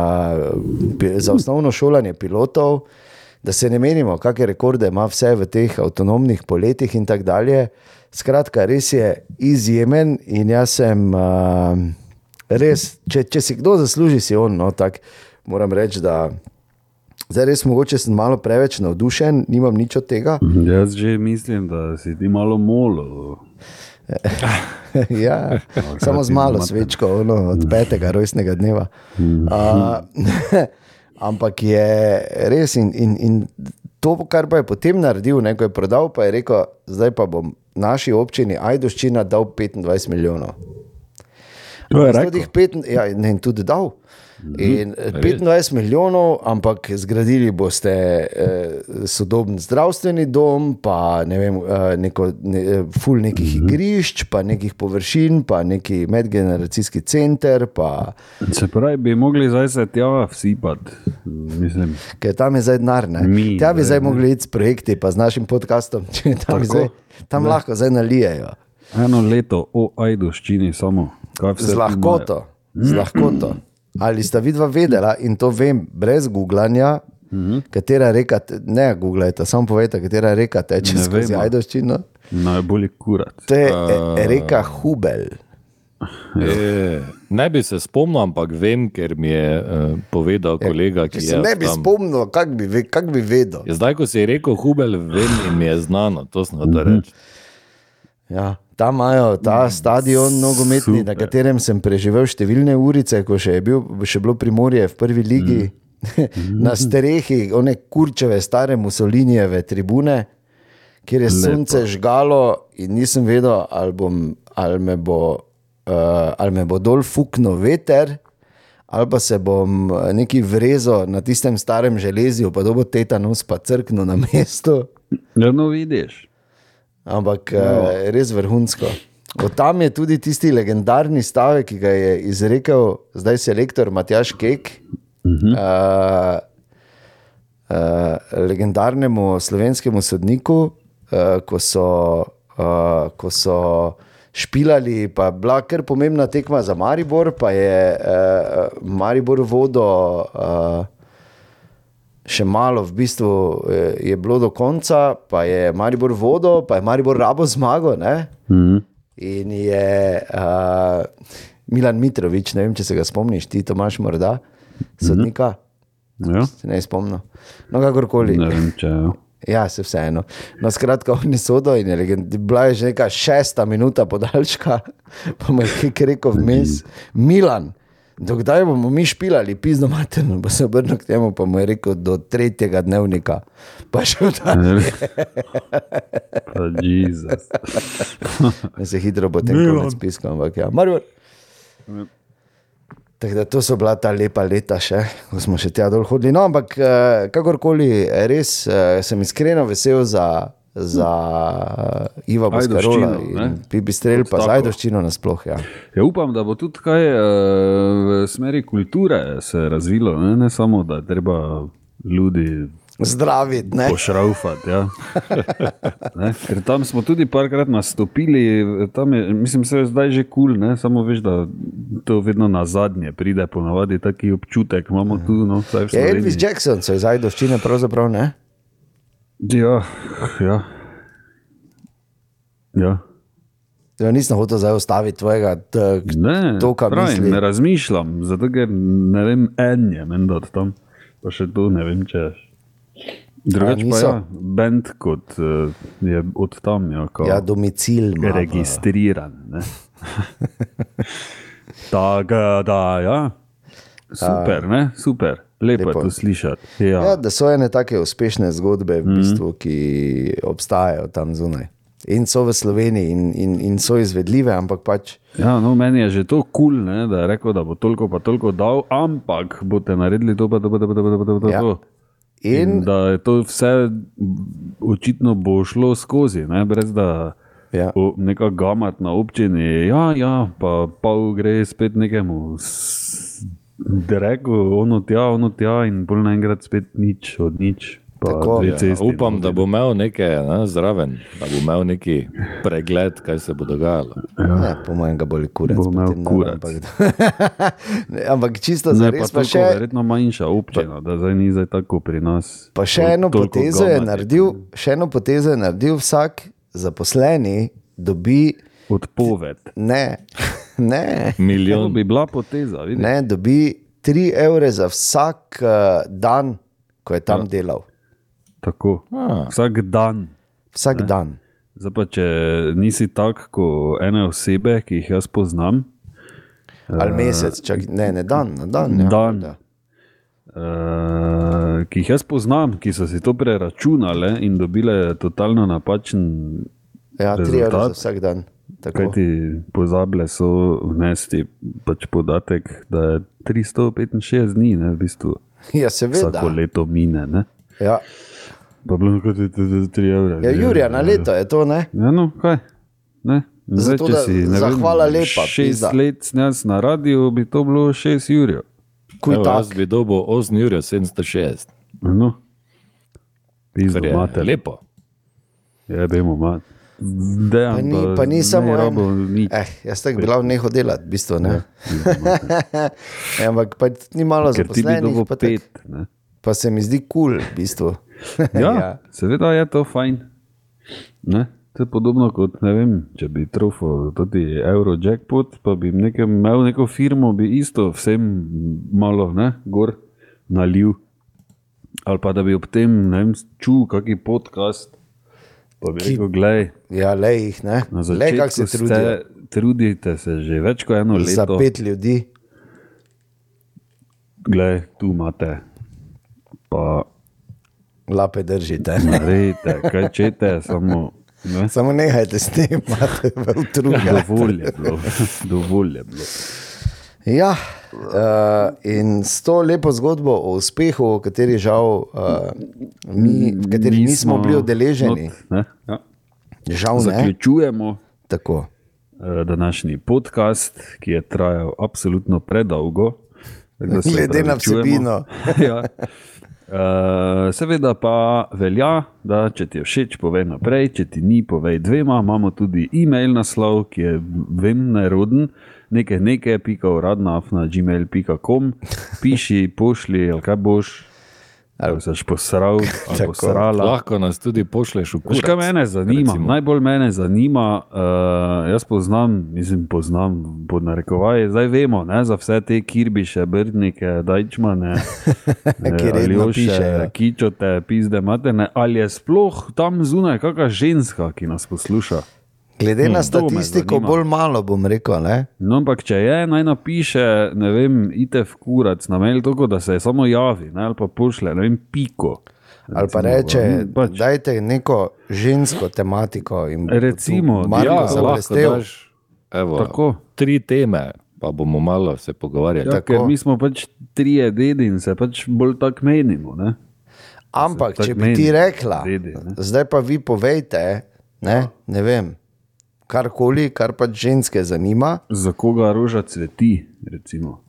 za osnovno šolanje pilotov, da se ne menimo, kakšne rekorde ima vse v teh avtonomnih poletih in tako dalje. Skratka, res je izjemen in jaz sem a, res, če, če si kdo zasluži, si on. No, tak, moram reči, da zdaj res mogoče sem malo preveč navdušen, nimam nič od tega. Jaz že mislim, da si ti malo molo. ja, samo z malo svečko, ono, od petega rojstnega dneva. Uh, ampak je res in, in, in to, kar pa je potem naredil, ne, ko je prodal, pa je rekel, zdaj pa bom naši občini Ajdoščina dal 25 milijonov. To je rekel. pet- Ja, ne, in tudi dal. In eh, 25 milijonov, ampak zgradili boste eh, sodoben zdravstveni dom, pa ne vem, eh, neko, ne, eh, ful nekih igrišč, pa nekih površin, pa neki medgeneracijski center, pa Se pravi, bi mogli zdaj se tja vsipati. Mislim, ker tam je zdaj denar. ne. Mi, Tja bi zdaj, mogli iti s projekti, pa z našim podcastom, če tam, Tako. zdaj, tam lahko zdaj nalijejo. eno leto o Ajdoščini samo. Z lahkoto. Z lahkoto. Ali sta vidva vedela, in to vem, brez googlanja, katera reka, te- ne googlajte, samo povejte, katera reka teče Ne skozi vemo. Ajdoščino. Najbolj kurat. To je uh, reka Hubel. E, ne bi se spomnil, ampak vem, ker mi je uh, povedal kolega, ki Če je se ne bi tam. spomnil, kako bi, ve- kak bi vedel. Ja, zdaj, ko si rekel Hubel, vem in mi je znano, to sem hotel reči. Ja, tam imajo ta stadion nogometni, na super. katerem sem preživel številne urice, ko še je bil, še bilo primorje v prvi ligi, na strehi, one kurčeve, stare Mussolinijeve tribune, kjer je Lepo. sonce žgalo in nisem vedel, ali, bom, ali, me, bo, uh, ali me bo dol fuknil veter. Ali pa se bom eh, neki vrezo na tistem starem železju, pa dobo tetanus, pa crknil na mestu. Ja, no, vidiš. Ampak no. res vrhunsko. Od tam je tudi tisti legendarni stavek, ki ga je izrekel zdaj selektor Matjaš Kek, uh -huh. uh, uh, legendarnemu slovenskemu sodniku, uh, ko, so, uh, ko so špilali, pa bila kar pomembna tekma za Maribor, pa je uh, Maribor vodo. Uh, še malo, v bistvu eh, je bilo do konca, pa je Maribor vodo, pa je Maribor rabo zmago. Ne? Mhm. In je uh, Milan Mitrovič, ne vem, če se ga spomniš, ti Tomaš, morda, sodnika, Ja, se ne spomnim. No, kakorkoli. ne vem, če je. Ja, se vseeno. No, skratka, oni so do in je legend- bila je že neka šesta minuta podaljška, pa mu je rekel vmes, Milan. Dokdaj bomo mi špilali, pizdo materno, pa se obrnil k temu, pa mu je rekel do tretjega dnevnika. Pa še dalje, Pa Jezus. da se hitro potem konec piskal, ampak ja. Tako da to so bila ta lepa leta, še, ko smo še tja dol hodili. No, ampak eh, kakorkoli, res eh, sem iskreno vesel za, za Boskarola Ajdovščino, ne? in Pipistrel, pa Kot za tako. Ajdovščino nasploh. Ja. Ja, upam, da bo tudi kaj uh, v smeri kulture se razvilo, ne, ne samo da je treba ljudi Zdraviti, ne? pošraufati. Ja. Ne, Ker tam smo tudi parkrat nastopili, tam je, mislim, se je zdaj že kul, cool, samo veš, da to vedno na zadnje pride, ponavadi taki občutek imamo tu. No, Je Elvis Sloveniji. Jackson, so iz Ajdovščine pravzaprav ne? Ja, ja. ja. Ja, nisem hotel zdaj ostaviti tvojega Ne, to, kar pravim, misli. ne razmišljam, zato ker ne vem, en je menda od tam, pa še to ne vem, če je. Drugač pa niso? ja, bend kot uh, je od tam, ja, kao, Ja, domicil. v- registriran. ne. Tako da, ja. Super, ne? super. Lepo, Lepo. Je to slišati. Ja. Ja, da so ene take uspešne zgodbe, v Mhm. bistvu, ki obstajajo tam zunaj. In so v Sloveniji, in, in, in so izvedljive, ampak pač Ja, no, meni je že to kul, cool, da je rekel, da bo toliko pa toliko dal, ampak boste naredili to, pa to, pa to, pa to, pa to, pa Ja. to. In, In da je to vse očitno bo šlo skozi, ne? brez da Ja. neka gamat na občini. Ja, ja, pa pol gre spet nekemu. s- Reku, ono tja, ono tja, in bolj naenkrat spet nič od nič. Pa Tako. Ja, cesti Upam, da bo imel nekaj ne, zraven, da bo imel neki pregled, kaj se bo dogajalo. ne, po mojem, ga boli kurec. Bo imel potem, ne. Ampak, ne, ampak čisto za pa res, pa še, verjetno manjša občina, da zdaj ni zdaj tako pri nas. pa še eno potezo je naredil, še eno potezo je naredil vsak zaposleni, dobi Odpoved. ne, ne, To Milijon. bi bila poteza, vidiš? ne, dobi 3 evre za vsak uh, dan, ko je tam ja. delal. Tako. A. Vsak dan. Vsak ne. dan. Zdaj pa, če nisi tak kot ene osebe, ki jih jaz poznam, Ali mesec, čak, ne, ne dan, na dan. Ja, Dan. Da. uh, ki jih jaz poznam, ki so si to preračunale in dobile totalno napačen, Ja, 3 Rezultat? evre za vsak dan. Kaj ti pozabile so vnesti pač podatek, da je 365 dni, ne, v bistvu Ja, seveda. vsako leto mine. Ne. Ja. Pa bilo kot je 3 evre. Ja, Jurija, na leto je to, ne? Ja, no, kaj? Ne? Zdaj, Zato, da- si, ne zahvala vem, lepa, Šest pizda. let snes na radiju, bi to bilo 6 jurjev. Kuj Evo, jaz bi dobil 8 ur 760, No. Pizdo, kar je lepo. Je, bemo, mat. Dejan, Pa ni, pa ni samo ne en. rabo nič. Eh, jaz tako bi lahko nehal delati, v bistvu. Ne? Ja, ampak pa ni malo zaposlenih, dobil pa, tak, pet. Ne? pa se mi zdi kul, cool, v bistvu. Ja, ja, seveda je to fajn. Ne? To je podobno kot, ne vem, če bi trofil tudi Eurojackpot, pa bi nekem, imel neko firmo, bi isto vsem malo ne, gor nalil. Ali pa da bi ob tem, ne vem, čul kakšen podcast, pa bi rekel, gledaj, Ja, le jih, ne. Le kako se ste, trudite se že več kot eno leto. Za pet ljudi. Glej, tu imate. Pa Lape držite. naredite, kaj čete, samo. Ne? Samo nehajte s tem, imate v utruga. Dovolj je bilo. Dovolj je bilo. Ja, uh, in s to lepo zgodbo o uspehu, v kateri žal, uh, mi, v kateri nismo bili udeleženi, ja. žal ne. Zaključujemo Tako. eh, današnji podcast, ki je trajal absolutno predolgo. Glede na vsebino. ja. Uh, seveda pa velja, da če ti je všeč, povej naprej, če ti ni, povej dvema. Imamo tudi e-mail naslov, ki je vem neroden, nekaj nekaj, pika uradna, na gmail.com, piši, pošli, ali kaj boš, ali se posral, ali posrala. Lahko nas tudi pošleš v Veš, kaj mene zanima? recimo. Najbolj mene zanima, uh, jaz poznam, mislim, poznam pod narekovaji, zdaj vemo ne, za vse te kirbiše, brdnike, dajčmane, redno pišejo. kičote, pizde, materne. Ali je sploh tam zunaj kakšna ženska, ki nas posluša? Glede na Hmm, me statistiko, bolj malo bom rekel. Ne? No, ampak če je, naj napiše, ne vem, ite v kurac, na mail, tako da se samo javi, ne, ali pa pošle, ne vem, piko. Ali pa reče, pač. dajte neko žensko tematiko. Recimo, Marko Ja, Marko lahko daš evo, Tako. tri teme, pa bomo malo se pogovarjali. Ja, ker mi smo pač trije dedi in se pač bolj tako menimo. Ne? Ampak, če bi meni, ti rekla, redi, ne. zdaj pa vi povejte, ne, ne vem, karkoli, kar pač ženske zanima, Za koga roža cveti, recimo.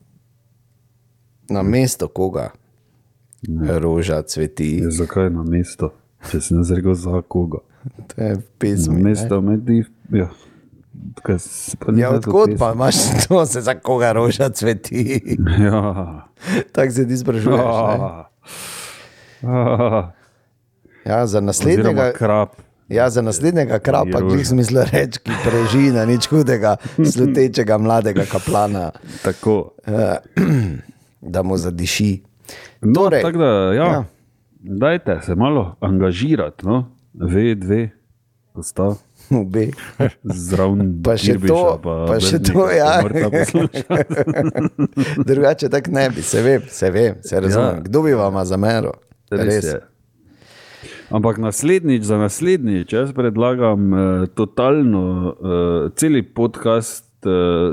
na mesto koga roža cveti. Ja, zakaj na mesto, če si ne zrekel za koga? To je v Na ne. mesto med ja. Ja, odkot pesmi. pa imaš to, se za koga roža cveti? Ja. Tako se ti sprašuješ. ne? Ah. Ah. Ja, za Oziroma naslednjega, krap. Ja, za naslednjega krapa, ki smisla reči, ki preži na nič hudega, slutečega mladega kaplana, Tako. da mu zadiši. No, Torej, tako da, ja, ja. ja. Dajte se malo angažirati, no? V2, postav. Obe. Zraven Pa še Kirbiša, to, pa še Breznika, to, ja. pa. Drugače tako ne bi, se vem, se vem, se razumem. Ja. Kdo bi vam zameril? Res Res. je. Ampak naslednjič, za naslednjič, jaz predlagam eh, totalno, eh, celi podcast eh,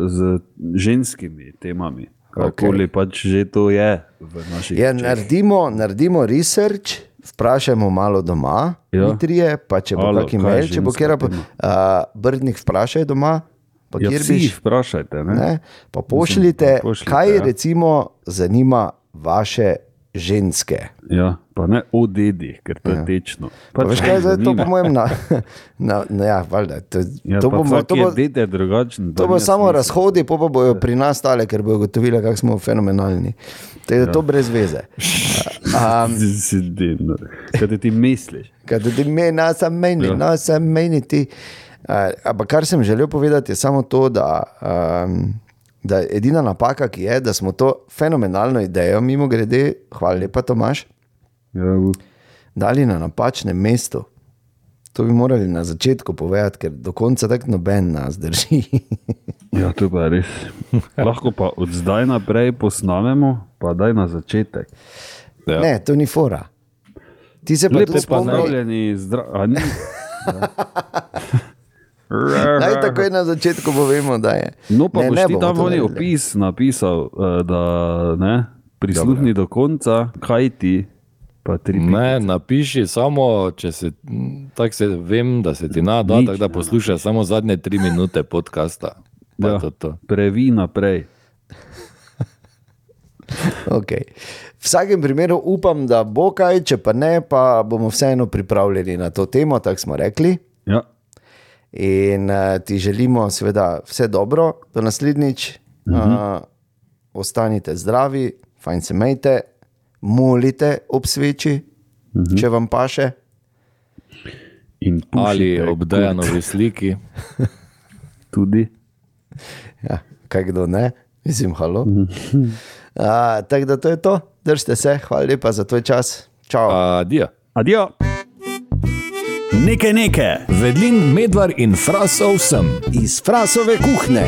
z ženskimi temami, kakoli okay. pač že to je v naših Ja, očeh. naredimo, naredimo research, vprašajmo malo doma, Ja. ja. trije, pa če bo je imel, če bo tema? uh, Brdnik vprašaj doma, pa Ja, kjer vsi jih vprašajte. Ne? Ne? Pa pošljite, pa pošljite, kaj ja. recimo zanima vaše ženske. Ja, pa ne o dedih, ker to je tečno. Pa Pač veš kaj, zdaj to po mojem, na, na, na, ja, valjda, to, Ja, to, pa bomo, to, bo, dede drugačen. to bo samo razhodi, pa, pa bojo pri nas stale, ker bojo gotovili, kako smo fenomenalni. To je ja. to brez veze. Um, Kaj ti misliš? Kaj ti meni, sem meni, Ja. ja. sem meni ti. Uh, ampak kar sem želel povedati, je samo to, da, um, da edina napaka, ki je, da smo to fenomenalno idejo, mimo grede, hvala lepa, Tomaš, Ja, dali na napačnem mestu. To bi morali na začetku povedati, ker do konca tako noben nas drži. ja, to pa je res. Lahko pa od zdaj naprej posnamemo, pa daj na začetek. Ja. ne, to ni fora. Ti se pa Lepo tudi spomni. pozdravljeni, zdravi. Naj takoj na začetku povemo, da je. No, pa ne, boš ne ti oni naredili. opis napisal, eh, da ne, prisluhni do konca, kaj ti, pa tri Ne, napiši samo, če se, tako se vem, da se ti nada, Nič tako da ne poslušaj samo zadnje tri minute podcasta. Pa Ja. to, to. Previ naprej. Okay. V vsakem primeru upam, da bo kaj, če pa ne, pa bomo vseeno pripravljeni na to temo, tako smo rekli. Ja. In uh, ti želimo, seveda, vse dobro, do naslednjič. Uh -huh. uh, ostanite zdravi, fajn se majte, molite ob sveči, uh -huh. če vam paše. In Ali pušite ob Dejanovi sliki. tudi. Ja, kaj kdo ne, mislim, halo. Uh, tako da to je to, držite se, hvala lepa za tvoj čas. Čau. Adijo. Adijo. Nekaj nekaj. Vedlin, medvar in frasov sem. Iz frasove kuhne.